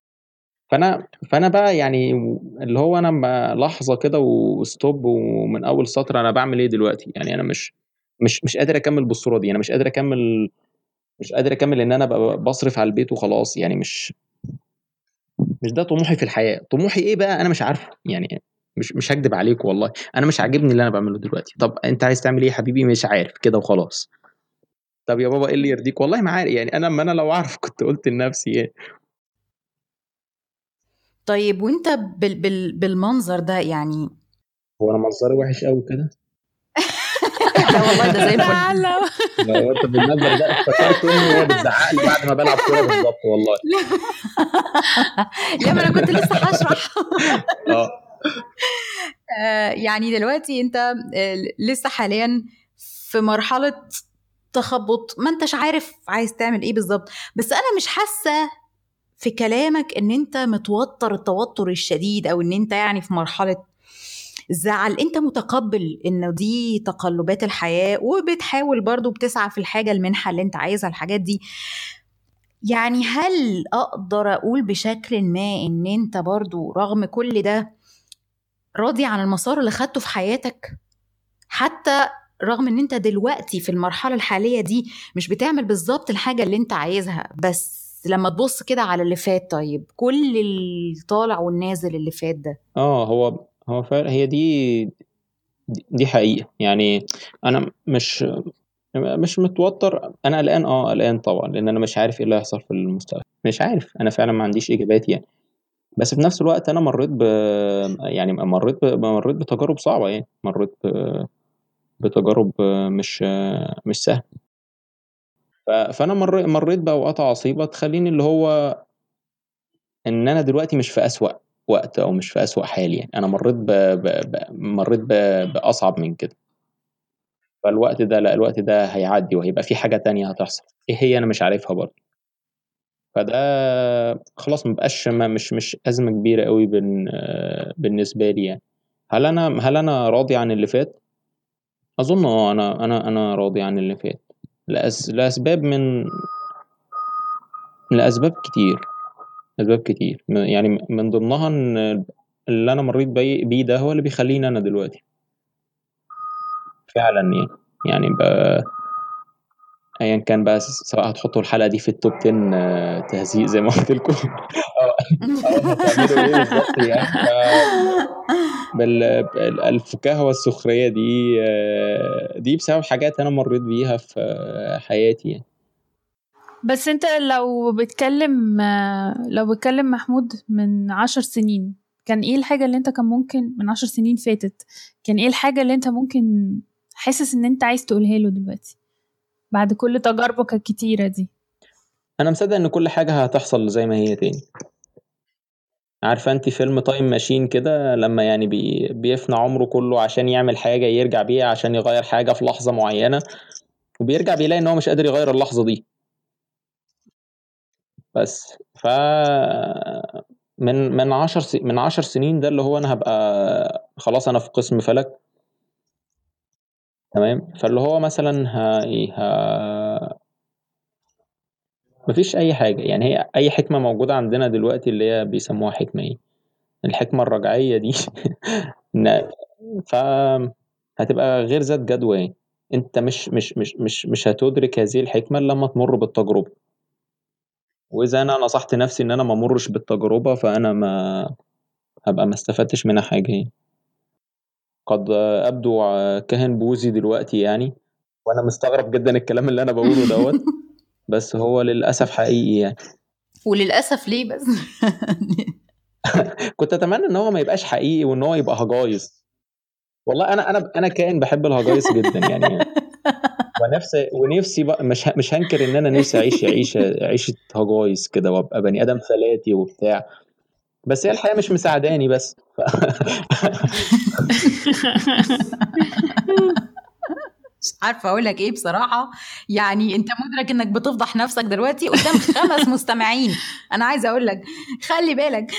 فأنا فانا بقى يعني اللي هو أنا لحظة كده وستوب ومن أول سطر أنا بعمل إيه دلوقتي؟ يعني أنا مش مش مش قادر أكمل بالصورة دي. أنا مش قادر أكمل مش قادر أكمل إن أنا ابقى بصرف على البيت وخلاص. يعني مش مش ده طموحي في الحياة. طموحي إيه بقى؟ أنا مش عارفه. يعني مش مش هكدب عليك والله. أنا مش عاجبني اللي أنا بعمله دلوقتي. طب أنت عايز تعمل إيه يا حبيبي؟ مش عارف. كده وخلاص. طب يا بابا إيه اللي يرضيك؟ والله ما عارف. يعني أنا ما أنا لو أعرف كنت قلت لنفسي إيه. طيب وأنت بال بال بالمنظر ده يعني هو أنا منظري وحش قوي كده؟ لا والله ده زي الفل. لو أنت بالمنظر ده افتكرت اني هي بتزعق لي بعد ما بلعب كورة بالظبط والله. لا ما أنا كنت لسه هشرح. آه, آه، يعني دلوقتي انت آه، لسه حاليا في مرحلة تخبط ما انتش عارف عايز تعمل إيه بالظبط. بس أنا مش حاسة في كلامك ان انت متوتر التوتر الشديد أو ان انت يعني في مرحلة زعل. انت متقبل انه دي تقلبات الحياة وبتحاول برضو بتسعى في الحاجة المنحة اللي انت عايزها الحاجات دي. يعني هل أقدر أقول بشكل ما ان انت برضو رغم كل ده راضي عن المسار اللي خدته في حياتك؟ حتى رغم إن أنت دلوقتي في المرحلة الحالية دي مش بتعمل بالظبط الحاجة اللي أنت عايزها بس لما تبص كده على اللي فات طيب كل الطالع والنازل اللي فات ده. آه هو هو فعلا هي دي دي حقيقة. يعني أنا مش مش متوتر. أنا قلقان آه قلقان طبعا لأن أنا مش عارف إيه اللي هيحصل في المستقبل. مش عارف أنا فعلا ما عنديش إجابات يعني. بس في نفس الوقت أنا مريت ب يعني مريت ب... مريت بتجارب صعبة يعني مريت ب... بتجارب مش مش سهلة فأنا مر مرّيت بأوقات عصيبة تخلّيني اللي هو إن أنا دلوقتي مش في أسوأ وقت أو مش في أسوأ حال يعني، أنا مرّيت ب ب ب مرّيت ب بأصعب من كده. فالوقت ده لأ، الوقت ده هيعدّي وهيبقى في حاجة تانية هتحصل، إيه هي أنا مش عارفها برضه. فده خلاص ما بقاش مش مش أزمة كبيرة أوي بالنسبة لي يعني. هل أنا هل أنا راضي عن اللي فات؟ أظن آه أنا أنا أنا راضي عن اللي فات. لأس... لأسباب من لأسباب كتير. اسباب كتير. يعني من ضمنها إن اللي أنا مريت بيه ده هو اللي بيخليني أنا دلوقتي. فعلا يعني. يعني. ايا كان بقى سواء هتحطوا الحلقة دي في التوب 10 آه، تهزيق زي ما قلت لكم. هتعملوا إيه بالظبط يعني؟ الفكاهة والسخرية دي آه، دي بسبب حاجات أنا مريت بيها في حياتي يعني. بس أنت لو بتكلم لو بتكلم محمود من عشر سنين كان إيه الحاجة اللي أنت كان ممكن من عشر سنين فاتت كان إيه الحاجة اللي أنت ممكن حاسس إن أنت عايز تقولها له دلوقتي؟ بعد كل تجاربك الكتيرة دي. أنا مصدق إن كل حاجة هتحصل زي ما هي تاني. عارفة انت فيلم Time Machine كده لما يعني بي بيفنى عمره كله عشان يعمل حاجة يرجع بيها عشان يغير حاجة في لحظة معينة وبيرجع بيلاقي إن هو مش قادر يغير اللحظة دي. بس ف من من 10 س... من 10 سنين ده اللي هو أنا هبقى خلاص أنا في قسم فلك. تمام؟ فاللي هو مثلا ها إيه ها مفيش أي حاجة. يعني هي أي حكمة موجودة عندنا دلوقتي اللي هي بيسموها حكمة إيه؟ الحكمة الرجعية دي. ف هتبقى غير ذات جدوى يعني. أنت مش مش مش مش مش هتدرك هذه الحكمة إلا لما تمر بالتجربة. وإذا أنا نصحت نفسي إن أنا ما أمرش بالتجربة فأنا ما هبقى ما استفدتش منها حاجة يعني. قد أبدو كاهن بوذي دلوقتي يعني. وأنا مستغرب جدا الكلام اللي أنا بقوله دوت. بس هو للأسف حقيقي يعني. وللأسف ليه بس؟ كنت أتمنى إن هو ما يبقاش حقيقي وإن هو يبقى هجايز والله أنا أنا أنا كائن بحب الهجايز جدا يعني. ونفسي ونفسي بقى مش مش هنكر إن أنا نفسي أعيش عيشه عيشه هجايز كده وأبقى بني آدم فلاتي وبتاع. بس هي الحياة مش مساعداني بس. ف... مش عارفة أقول لك إيه بصراحة. يعني أنت مدرك إنك بتفضح نفسك دلوقتي قدام خمس مستمعين. أنا عايزة أقول لك خلي بالك.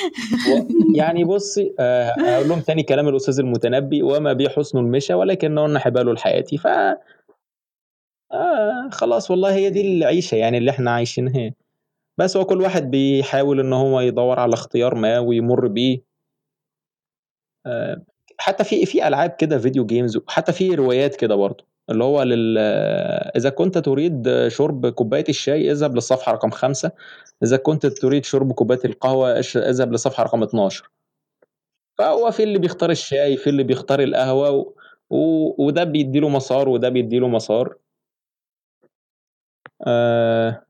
يعني بصي آه، أقول لهم تاني كلام الأستاذ المتنبي وما بي حسن المشى ولكنهن حبال الحياة. ف آه خلاص والله هي دي العيشة يعني اللي إحنا عايشينها. بس هو كل واحد بيحاول إن هو يدور على اختيار ما ويمر بيه. آه حتى في في ألعاب كده video games حتى في روايات كده برضه اللي هو لل إذا كنت تريد شرب كوباية الشاي اذهب للصفحة رقم خمسة. إذا كنت تريد شرب كوباية القهوة اذهب للصفحة رقم 12 فهو في اللي بيختار الشاي في اللي بيختار القهوة و... و... وده بيديله مسار وده بيديله مسار. آه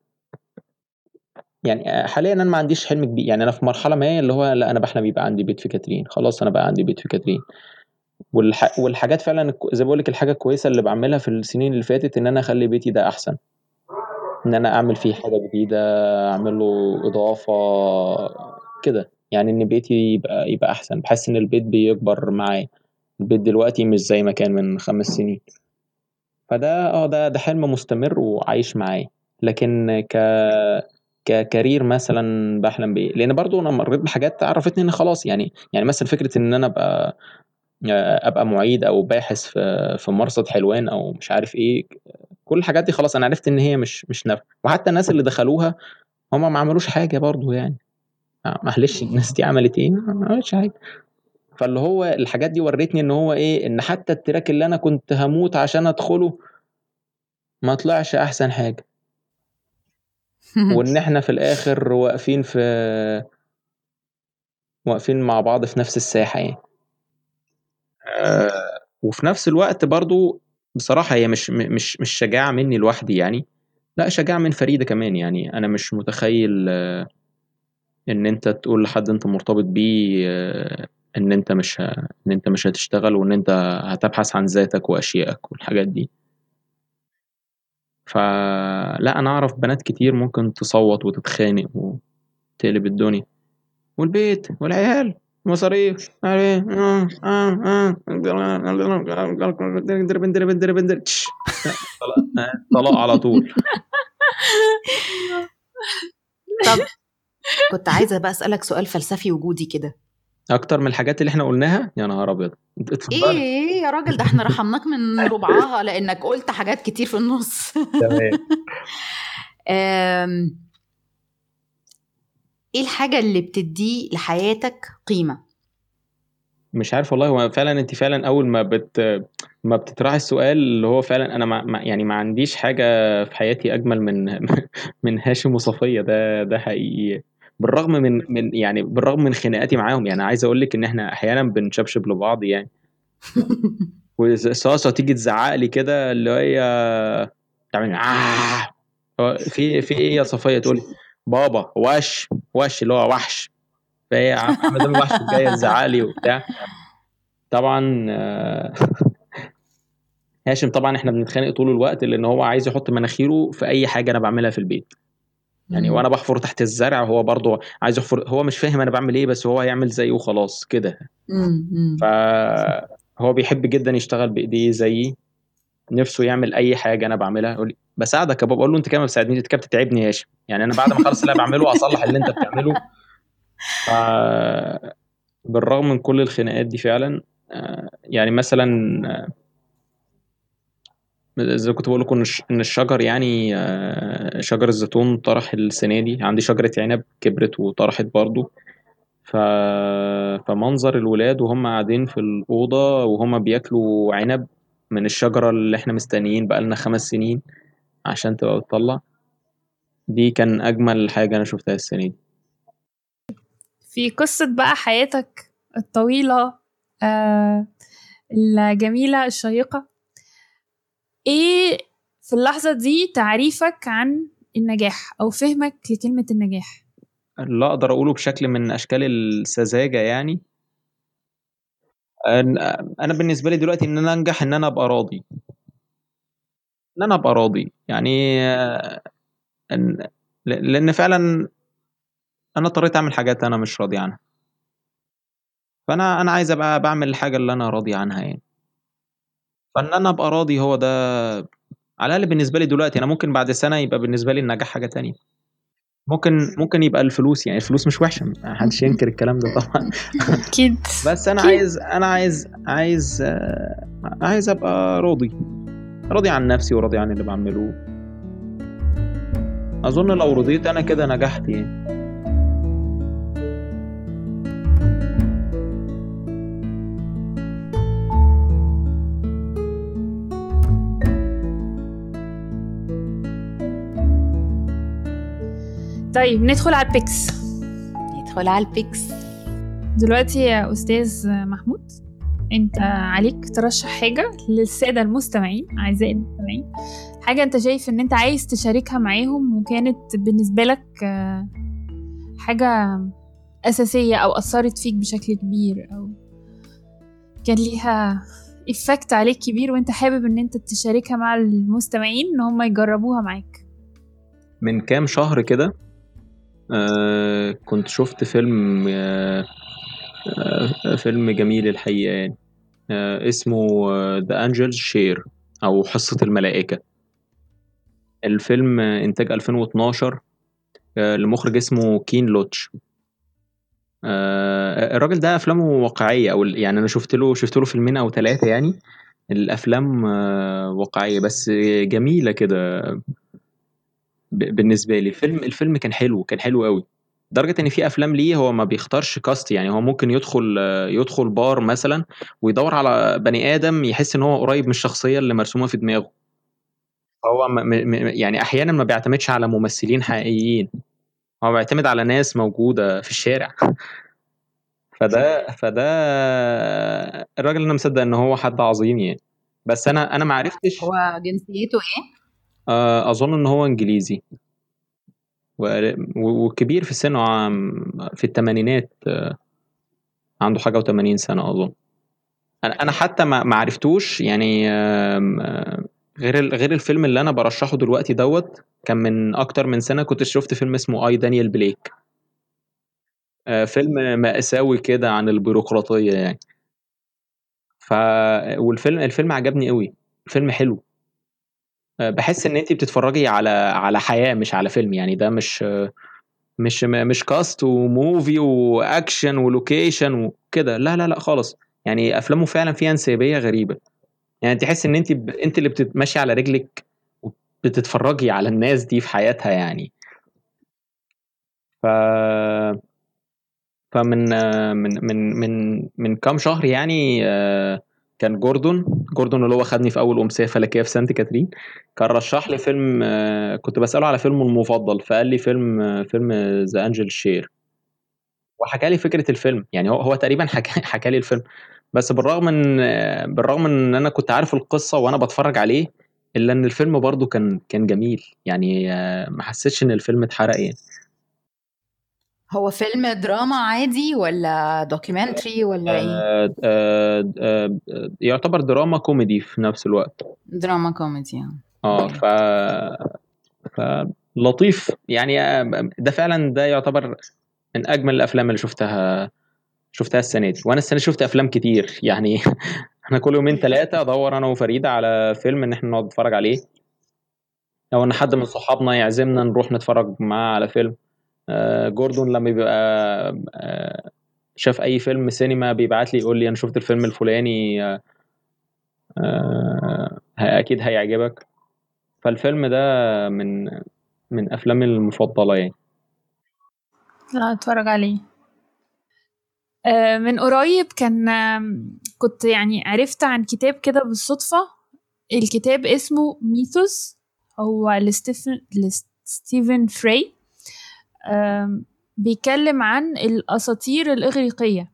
يعني حاليا أنا ما عنديش حلم كبير يعني أنا في مرحلة ما اللي هو لا أنا بحلم يبقى عندي بيت في كاترين خلاص أنا بقى عندي بيت في كاترين. والح... والحاجات فعلا زي بقول لك الحاجة الكويسة اللي بعملها في السنين اللي فاتت إن أنا أخلي بيتي ده أحسن. إن أنا أعمل فيه حاجة جديدة أعمل له إضافة كده. يعني إن بيتي يبقى يبقى أحسن. بحس إن البيت بيكبر معايا. البيت دلوقتي مش زي ما كان من خمس سنين. فده آه ده ده حلم مستمر وعايش معايا. لكن ك ككارير مثلا بحلم بإيه. لأن برضو أنا مريت بحاجات عرفتني إن خلاص يعني يعني مثلا فكرة إن أنا أبقى أبقى معيد أو باحث في في مرصد حلوان أو مش عارف إيه كل الحاجات دي خلاص أنا عرفت إن هي مش مش نافعة. وحتى الناس اللي دخلوها هم ما عملوش حاجة برضو يعني. معلش الناس دي عملت إيه؟ ما عملتش حاجة. فاللي هو الحاجات دي ورتني إن هو إيه إن حتى التراك اللي أنا كنت هموت عشان أدخله ما طلعش أحسن حاجة. وإن إحنا في الآخر واقفين في واقفين مع بعض في نفس الساحة يعني. آه وفي نفس الوقت برضو بصراحة هي مش مش مش شجاعة مني لوحدي يعني. لا شجاعة من فريدة كمان يعني. أنا مش متخيل آه إن أنت تقول لحد أنت مرتبط بيه آه إن أنت مش إن أنت مش هتشتغل وإن أنت هتبحث عن ذاتك وأشيائك والحاجات دي. فلا أنا أعرف بنات كتير ممكن تصوت وتتخانق وتقلب الدنيا. والبيت والعيال مصاريف طلاق على طول طب كنت عايزة بقى أسألك سؤال فلسفي وجودي كده. أكتر من الحاجات اللي إحنا قلناها؟ يا نهار أبيض. إيه إيه يا راجل ده إحنا رحمناك من ربعها لأنك قلت حاجات كتير في النص. تمام. إيه الحاجة اللي بتدي لحياتك قيمة؟ مش عارف والله هو فعلا أنت فعلا أول ما بت ما بتطرحي السؤال اللي هو فعلا أنا ما يعني ما عنديش حاجة في حياتي أجمل من من هاشم وصفية ده ده حقيقي. بالرغم من من يعني بالرغم من خناقاتي معاهم يعني عايز أقول لك إن إحنا أحيانا بنشبشب لبعض يعني. وصاصه تيجي تزعق لي كده اللي هي تعمل آه. في في إيه يا صفية؟ تقول بابا وش وش اللي هو وحش. فهي عامله الوحش جاية تزعق لي وبتاع. طبعا هاشم طبعا إحنا بنتخانق طول الوقت لأن هو عايز يحط مناخيره في أي حاجة أنا بعملها في البيت. يعني وأنا بحفر تحت الزرع هو برضه عايز يحفر هو مش فاهم أنا بعمل إيه بس هو هيعمل زيه وخلاص كده. فهو بيحب جدا يشتغل بإيديه زيي نفسه يعمل أي حاجة أنا بعملها. يقول لي بساعدك يا بابا أقول له أنت كده ما بتساعدنيش أنت كده بتتعبني يا هاشم. يعني أنا بعد ما أخلص اللي أنا بعمله اصلح اللي أنت بتعمله. ف بالرغم من كل الخناقات دي فعلا آه، يعني مثلا آه، زي كنت بقول لكم إن الشجر يعني آه، شجر الزيتون طرح السنة دي. عندي شجرة عنب كبرت وطرحت برضو. ف... فمنظر الولاد وهم قاعدين في الأوضة وهم بياكلوا عنب من الشجرة اللي إحنا مستنيين بقالنا خمس سنين عشان تبقى بتطلع. دي كان أجمل حاجة أنا شفتها السنة دي. في قصة بقى حياتك الطويلة آه الجميلة الشيقة. إيه في اللحظة دي تعريفك عن النجاح أو فهمك لكلمة النجاح؟ لا أقدر أقوله بشكل من أشكال السذاجة يعني. أنا بالنسبة لي دلوقتي إن أنا أنجح إن أنا أبقى راضي. إن أنا أبقى راضي يعني لأن فعلا أنا اضطريت أعمل حاجات أنا مش راضي عنها. فأنا أنا عايز أبقى بعمل الحاجة اللي أنا راضي عنها يعني. فان أنا ابقى راضي هو ده. على الأقل بالنسبة لي دلوقتي أنا ممكن بعد سنة يبقى بالنسبة لي النجاح حاجة تانية. ممكن ممكن يبقى الفلوس يعني الفلوس مش وحشة ما حدش ينكر الكلام ده طبعا. أكيد. بس أنا عايز أنا عايز عايز عايز أبقى راضي. راضي عن نفسي وراضي عن اللي بعمله. أظن لو رضيت أنا كده نجحت يعني. طيب ندخل على ال picks ندخل على ال picks دلوقتي يا أستاذ محمود أنت عليك ترشح حاجة للسادة المستمعين أعزائي المستمعين. حاجة أنت شايف إن أنت عايز تشاركها معاهم وكانت بالنسبة لك حاجة أساسية أو أثرت فيك بشكل كبير أو كان ليها effect عليك كبير وأنت حابب إن أنت تشاركها مع المستمعين إن هم يجربوها معاك؟ من كام شهر كده آه كنت شفت فيلم آه آه فيلم جميل الحقيقة يعني. اسمه The Angels' Share أو حصة الملائكة. الفيلم إنتاج 2012 آه لمخرج اسمه كين لوتش. الراجل ده أفلامه واقعية أو يعني أنا شفت له شفت له فيلمين أو ثلاثة يعني. الأفلام واقعية بس جميلة كده. بالنسبة لي. الفيلم الفيلم كان حلو كان حلو قوي لدرجة إن في أفلام ليه هو ما بيختارش كاست يعني هو ممكن يدخل يدخل بار مثلا ويدور على بني آدم يحس إن هو قريب من الشخصية اللي مرسومة في دماغه. هو م م يعني أحيانا ما بيعتمدش على ممثلين حقيقيين. هو بيعتمد على ناس موجودة في الشارع. فده فده الراجل أنا مصدق إن هو حد عظيم يعني. بس أنا أنا ما عرفتش هو جنسيته إيه؟ آه، أظن إن هو إنجليزي. وكبير في السن في الثمانينات آه، عنده حاجة وثمانين سنة أظن. أنا حتى ما عرفتوش يعني غير غير الفيلم اللي أنا برشحه دلوقتي دوت كان من أكتر من سنة كنت شفت فيلم اسمه أي دانيال بليك آه، فيلم مأساوي كده عن البيروقراطية يعني. ف والفيلم الفيلم عجبني قوي الفيلم حلو. بحس إن انت بتتفرجي على على حياة مش على فيلم يعني ده مش مش مش cast و movie و action و location وكده. لا لا لا خالص. يعني أفلامه فعلا فيها انسيابية غريبة. يعني تحس إن انت ب... انت اللي بتتمشي على رجلك وبتتفرجي على الناس دي في حياتها يعني. ف فمن من من من من كام شهر يعني آه، كان جوردون جوردون اللي هو خدني في أول أمسية فلكية في سانت كاترين كان رشح لي فيلم آه، كنت بسأله على فيلمه المفضل فقال لي فيلم آه، فيلم The Angels' Share وحكى لي فكرة الفيلم يعني هو هو تقريبا حكى حكى لي الفيلم. بس بالرغم إن بالرغم إن أنا كنت عارف القصة وأنا بتفرج عليه إلا إن الفيلم برضه كان كان جميل. يعني ما حسيتش إن الفيلم اتحرق يعني. هو فيلم دراما عادي ولا documentary ولا إيه؟ آه آه آه يعتبر دراما كوميدي في نفس الوقت. دراما كوميدي آه. ف ف لطيف. يعني ده فعلا ده يعتبر من أجمل الأفلام اللي شفتها شفتها السنة دي. وأنا السنة شفت أفلام كتير. يعني إحنا كل يومين ثلاثة أدور أنا وفريدة على فيلم إن إحنا نقعد نتفرج عليه. أو إن حد من صحابنا يعزمنا نروح نتفرج معاه على فيلم. آه، جوردون لما بيبقى آه، شاف أي فيلم سينما بيبعت لي يقول لي أنا شفت الفيلم الفلاني آه، أكيد هيعجبك. فالفيلم ده من من أفلامي المفضلة يعني. لا أتفرج عليه. من قريب كان كنت يعني عرفت عن كتاب كده بالصدفة. الكتاب اسمه Mythos هو لستيفن لستيفن فراي. بيتكلم عن الأساطير الإغريقية.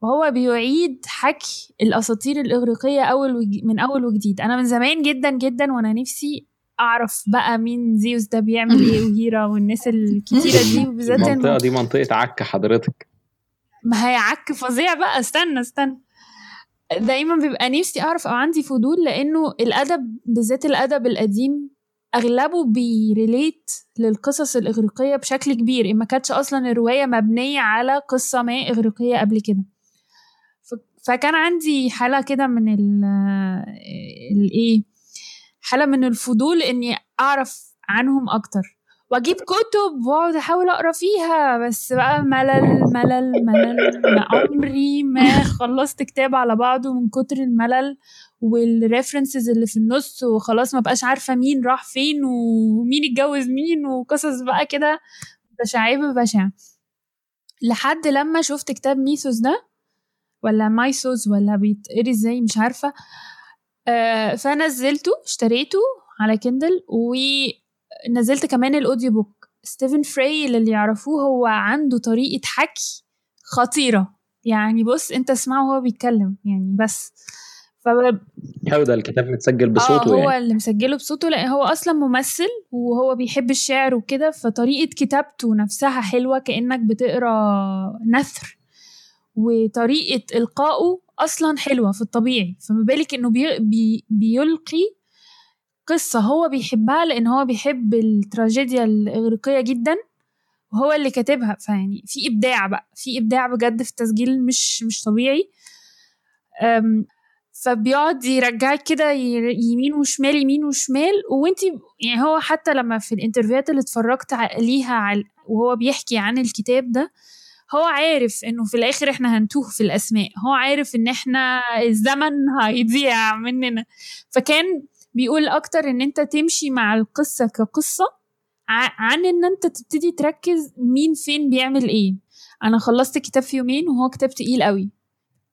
وهو بيعيد حكي الأساطير الإغريقية أول من أول وجديد. أنا من زمان جدا جدا وأنا نفسي أعرف بقى مين زيوس ده بيعمل إيه وهيرا والناس الكتيرة دي وبالذات المنطقة دي منطقة عك حضرتك. ما هي عك فظيع بقى. استنى استنى. دايما بيبقى نفسي أعرف أو عندي فضول لأنه الأدب بالذات الأدب القديم أغلبه بيريليت للقصص الإغريقية بشكل كبير ما كانتش أصلا الرواية مبنية على قصة ما إغريقية قبل كده. فكان عندي حالة كده من الايه حالة من الفضول إني أعرف عنهم أكتر. وأجيب كتب وأقعد أحاول أقرأ فيها بس بقى ملل ملل ملل عمري ما خلصت كتاب على بعضه من كتر الملل. وال references اللي في النص وخلاص ما بقاش عارفة مين راح فين ومين اتجوز مين وقصص بقى كده. بشع بشع لحد لما شفت كتاب Mythos ده ولا مايثوس ولا بيتقري إزاي مش عارفة. آه فنزلته اشتريته على Kindle ونزلت كمان ال audio book ستيفن فراي اللي يعرفوه هو عنده طريقة حكي خطيرة. يعني بص انت اسمعه وهو بيتكلم. يعني بس. ف ده الكتاب متسجل بصوته آه هو يعني. اللي مسجله بصوته لأن هو أصلا ممثل وهو بيحب الشعر وكده فطريقة كتابته نفسها حلوة كأنك بتقرأ نثر. وطريقة إلقائه أصلا حلوة في الطبيعي فما بالك إنه بي بي بيلقي قصة هو بيحبها لأن هو بيحب التراجيديا الإغريقية جدا وهو اللي كاتبها. فيعني في إبداع بقى في إبداع بجد في التسجيل مش مش طبيعي. فبيقعد يرجعك كده يمين وشمال يمين وشمال وانت يعني هو حتى لما في الانترفيوهات اللي اتفرجت ليها وهو بيحكي عن الكتاب ده هو عارف انه في الآخر إحنا هنتوه في الاسماء. هو عارف ان إحنا الزمن هيضيع مننا. فكان بيقول أكتر إن أنت تمشي مع القصة كقصة عن إن أنت تبتدي تركز مين فين بيعمل إيه. أنا خلصت كتاب في يومين وهو كتاب تقيل قوي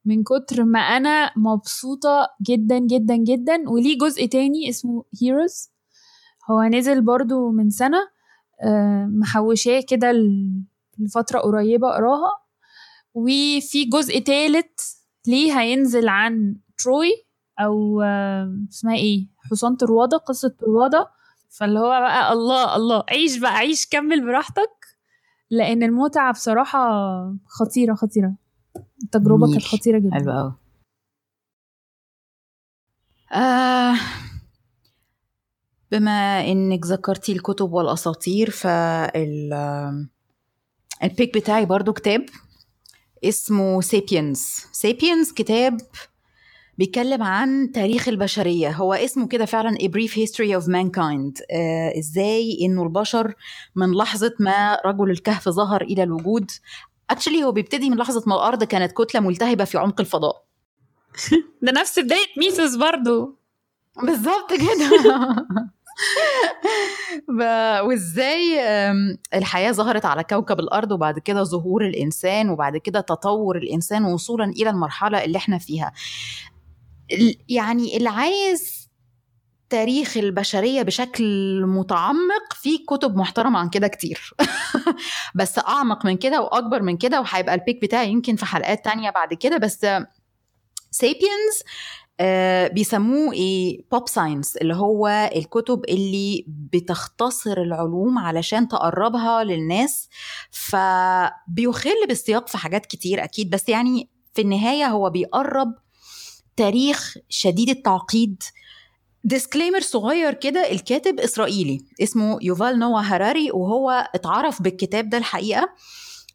من كتر ما أنا مبسوطة جدا جدا جدا. وليه جزء تاني اسمه هيروز هو نزل برضو من سنة آه، محوشاه كده لفترة قريبة أقراها. وفي جزء تالت ليه هينزل عن تروي أو آه، اسمها إيه؟ حصان طروادة قصة طروادة. فاللي هو بقى الله الله. عيش بقى عيش كمل براحتك. لأن المتعة بصراحة خطيرة خطيرة. التجربه كانت خطيرة جدا. حلوة قوي آه بما إنك ذكرتي الكتب والأساطير فال البيك بتاعي برضو كتاب اسمه سيبينز سيبينز كتاب بيتكلم عن تاريخ البشرية. هو اسمه كده فعلا A Brief History of Mankind. آه إزاي إنه البشر من لحظة ما رجل الكهف ظهر إلى الوجود اكشلي هو بيبتدي من لحظة ما الأرض كانت كتلة ملتهبة في عمق الفضاء. ده نفس بداية ميسوس برضو. بالظبط كده. وإزاي الحياة ظهرت على كوكب الأرض وبعد كده ظهور الإنسان وبعد كده تطور الإنسان وصولا إلى المرحلة اللي إحنا فيها. يعني اللي عايز تاريخ البشرية بشكل متعمق في كتب محترمة عن كده كتير. بس أعمق من كده وأكبر من كده وهيبقى ال pick بتاعي يمكن في حلقات تانية بعد كده. بس Sapiens آه بيسموه إيه؟ pop science اللي هو الكتب اللي بتختصر العلوم علشان تقربها للناس. فبيخل بالسياق في حاجات كتير أكيد. بس يعني في النهاية هو بيقرب تاريخ شديد التعقيد ديسكليمر صغير كده الكاتب إسرائيلي اسمه يوفال نوا هراري وهو اتعرف بالكتاب ده الحقيقة.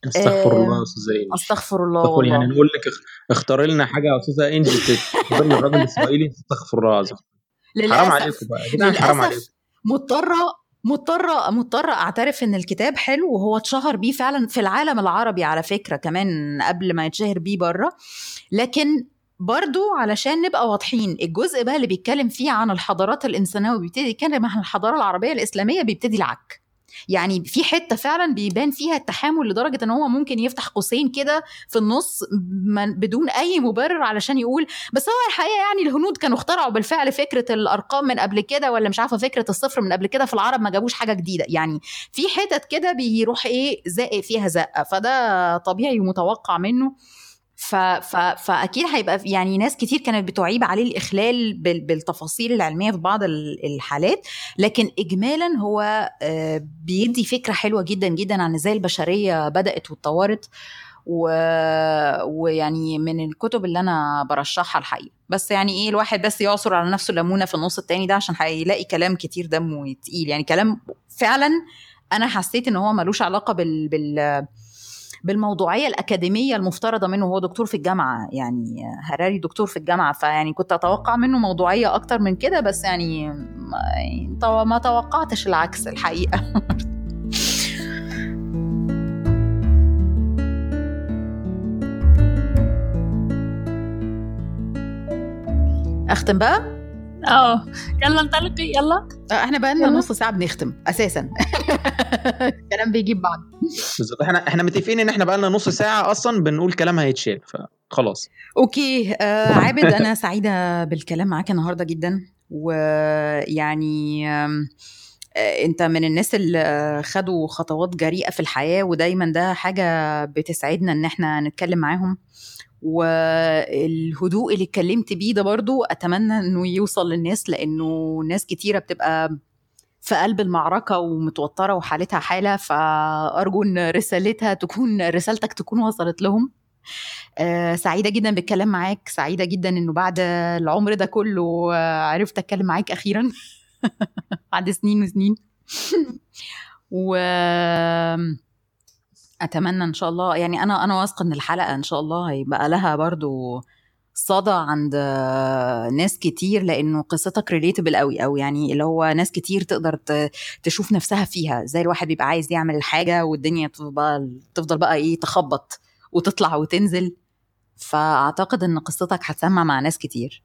أستغفر الله يا أستاذة انجي أستغفر الله والله يعني نقول لك اختار لنا حاجة يا أستاذة انجي تقبل الراجل الإسرائيلي أستغفر الله العظيم. حرام عليكم بقى حرام عليكم. مضطرة مضطرة مضطرة أعترف إن الكتاب حلو وهو اتشهر بيه فعلا في العالم العربي على فكرة كمان قبل ما يتشهر بيه بره. لكن برضو علشان نبقى واضحين الجزء بقى اللي بيتكلم فيه عن الحضارات الإنسانية وبيبتدي يتكلم عن الحضارة العربية الإسلامية بيبتدي العك. يعني في حتة فعلا بيبان فيها التحامل لدرجة إن هو ممكن يفتح قوسين كده في النص بدون أي مبرر علشان يقول بس هو الحقيقة يعني الهنود كانوا اخترعوا بالفعل فكرة الأرقام من قبل كده ولا مش عارفة فكرة الصفر من قبل كده في العرب ما جابوش حاجة جديدة. يعني في حتت كده بيروح إيه زائق فيها زقة فده طبيعي ومتوقع منه. ف... ف... فأكيد هيبقى يعني ناس كتير كانت بتعيب عليه الإخلال بالتفاصيل العلمية في بعض الحالات لكن اجمالا هو آه، بيدي فكرة حلوة جدا جدا عن إزاي البشرية بدأت واتطورت و... ويعني من الكتب اللي أنا برشحها الحقيقة. بس يعني إيه الواحد بس يعصر على نفسه ليمونة في النص التاني ده عشان هيلاقي كلام كتير دمه تقيل. يعني كلام فعلا أنا حسيت إن هو ملوش علاقة بال, بال... بالموضوعية الأكاديمية المفترضة منه هو دكتور في الجامعة. يعني هراري دكتور في الجامعة. فيعني كنت أتوقع منه موضوعية أكتر من كده بس يعني ما توقعتش العكس الحقيقة. أختم بقى. آه يلا انطلقي يلا. آه، إحنا بقى لنا نص ساعة بنختم أساسا. الكلام بيجيب بعض. بالظبط. إحنا إحنا متفقين إن إحنا بقى لنا نص ساعة أصلا بنقول كلام هيتشال فخلاص. أوكي آه عابد أنا سعيدة بالكلام معاك النهارده جدا ويعني آه أنت من الناس اللي خدوا خطوات جريئة في الحياة ودايما ده حاجة بتسعدنا إن إحنا نتكلم معاهم. والهدوء اللي اتكلمت بيه ده برضو أتمنى إنه يوصل للناس لأنه ناس كتيرة بتبقى في قلب المعركة ومتوترة وحالتها حالة فأرجو إن رسالتها تكون رسالتك تكون وصلت لهم. آه سعيدة جدا بالكلام معاك سعيدة جدا إنه بعد العمر ده كله عرفت أتكلم معاك أخيرا بعد سنين وسنين. و أتمنى إن شاء الله. يعني أنا أنا واثقة إن الحلقة إن شاء الله هيبقى لها برضو صدى عند ناس كتير لأنه قصتك ريليتبل قوي أو يعني اللي هو ناس كتير تقدر تشوف نفسها فيها. زي الواحد بيبقى عايز يعمل الحاجة والدنيا تفضل تفضل بقى إيه تخبط وتطلع وتنزل. فأعتقد إن قصتك هتسمع مع ناس كتير.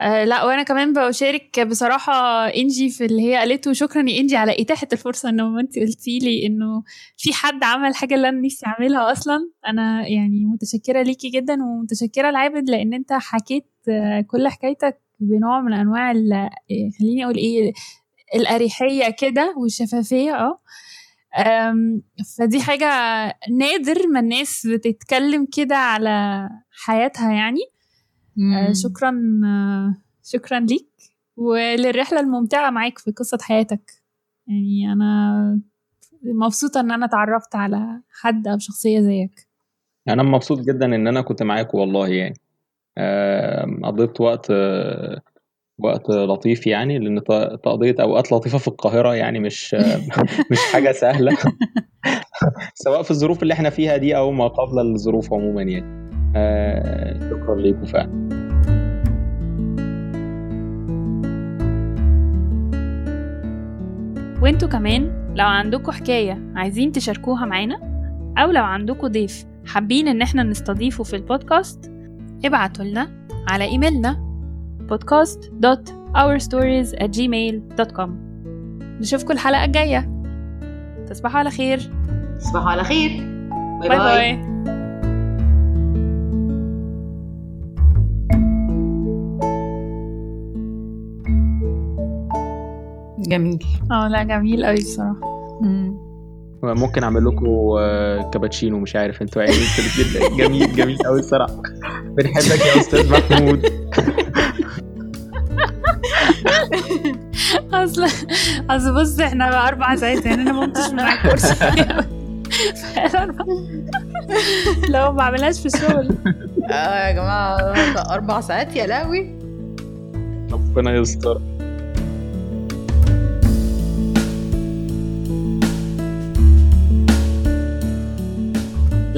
آه لا وأنا كمان بشارك بصراحة إنجي في اللي هي قالته شكرا يا إنجي على إتاحة الفرصة إنه أنت قلتي لي إنه في حد عمل حاجة اللي أنا نفسي أعملها أصلا. أنا يعني متشكرة ليكي جدا ومتشكرة لعابد لأن أنت حكيت كل حكايتك بنوع من أنواع خليني أقول إيه الأريحية كده والشفافية آه. فدي حاجة نادر ما الناس بتتكلم كده على حياتها يعني. آه شكرا آه شكرا ليك وللرحلة الممتعة معاك في قصة حياتك. يعني أنا مبسوطة إن أنا اتعرفت على حد أو شخصية زيك. أنا مبسوط جدا إن أنا كنت معاك والله يعني. قضيت وقت وقت لطيف يعني لأن تقضية أوقات لطيفة في القاهرة يعني مش مش حاجة سهلة. سواء في الظروف اللي إحنا فيها دي أو ما قبل الظروف عموما يعني. شكرا لكم فعلا. وانتوا كمان لو عندكم حكاية عايزين تشاركوها معانا أو لو عندكم ضيف حابين إن إحنا نستضيفه في البودكاست ابعتوا لنا على إيميلنا podcast.ourstories@gmail.com نشوفكم الحلقة الجاية. تصبحوا على خير. تصبحوا على خير. bye bye, bye. bye. جميل. آه لا جميل قوي بصراحه ممكن أعمل لكم آه، كابتشينو مش عارف أنتوا يعني جميل جميل قوي الصراحة. بنحبك يا أستاذ محمود. أصل أصل بص إحنا بقى أربع ساعات يعني أنا ما قمتش من على الكرسي. لو ما بعملهاش في الشغل. آه يا جماعة أربع ساعات؟ يا لهوي. ربنا يستر.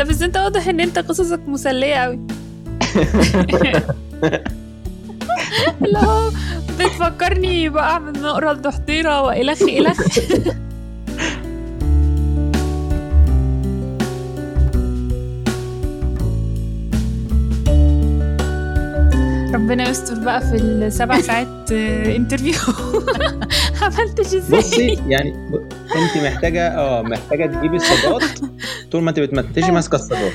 لا بس انت واضح ان انت قصصك مسليه قوي اللي هو بتفكرني بقى من نقرا الدحضيره والخ الخ ربنا يستر بقى في السبع ساعات interview عملتش إزاي بصي يعني انت محتاجة آه محتاجة تجيبي الصاجات طول ما انت بتمنتجي ماسكة الصاجات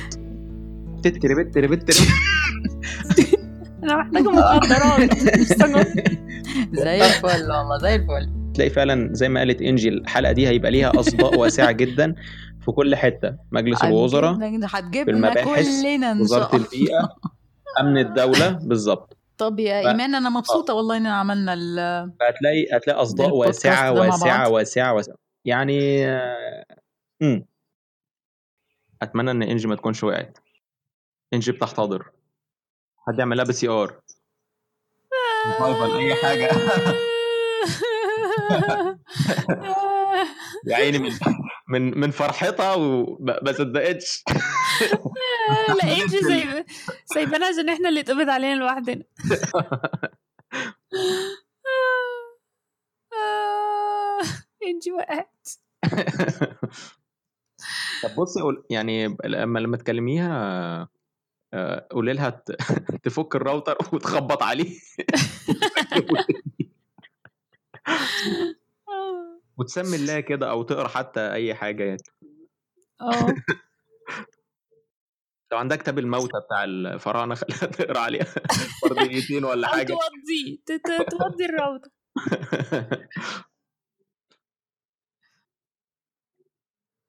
تتري بتري بتري أنا محتاجة مخدرات زي الفل والله زي الفل. تلاقي فعلا زي ما قالت انجي الحلقة دي هيبقى ليها أصداء واسعة جدا في كل حتة. مجلس الوزراء في المباحث وزارة البيئة أمن الدولة. بالظبط. طب يا ف... إيمان أنا مبسوطة والله اننا عملنا ال هتلاقي هتلاقي أصداء واسعة واسعة واسعة واسعة. يعني امم أتمنى إن إنجي ما تكونش وقعت. إنجي بتحتضر. حد يعمل لها PCR. أي حاجة. يا عيني من من من فرحتها وما صدقتش. لا انجي زي سايبانا عشان إحنا اللي اتقبض علينا لوحدنا. انجي وقعت طب بصي يعني لما لما تكلميها قولي لها تفك الراوتر وتخبط عليه. وتسمي الله كده أو تقرأ حتى أي حاجة يعني. آه. لو عندك كتاب الموتى بتاع الفراعنة خليها تقرا عليها. فرديتين ولا حاجة. توضي توضي الراوتر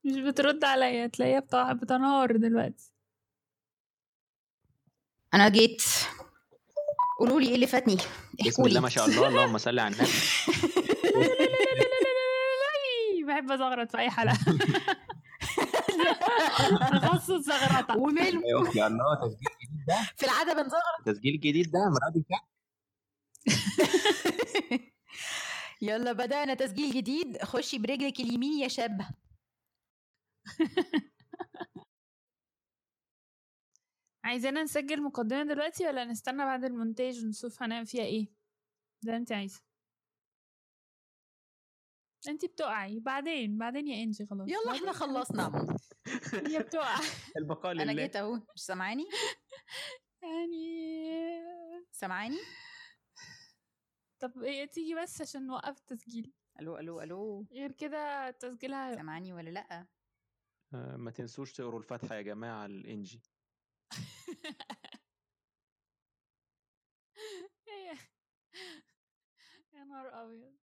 مش بترد عليا تلاقيها بتاع بتنهار دلوقتي. أنا جيت. قولوا لي إيه اللي فاتني؟ بسم الله ما شاء الله اللهم صل على النبي. بحب ازغرط في اي حلقه تخصص زغرطه وماله يا أختي الله تسجيل جديد ده. في العاده بنزغرط تسجيل جديد ده مراد يلا بدأنا تسجيل جديد. خشي برجلك اليمين يا شابة عايزانا نسجل مقدمة دلوقتي ولا نستنى بعد المونتاج ونشوف هنعمل فيها إيه؟ ده أنت عايزة. انت بتقعي بعدين بعدين يا انجي خلاص يلا إحنا خلصنا. هي بتقع. البقاء لله. أنا جيت أهو. مش سامعاني؟ يعني سامعاني؟ طب إيه تيجي بس عشان نوقف التسجيل. ألو ألو ألو. غير كده تسجيلها سامعاني ولا لأ؟ آه ما تنسوش تقروا الفاتحه يا جماعة الإنجي. يا نهار أبيض.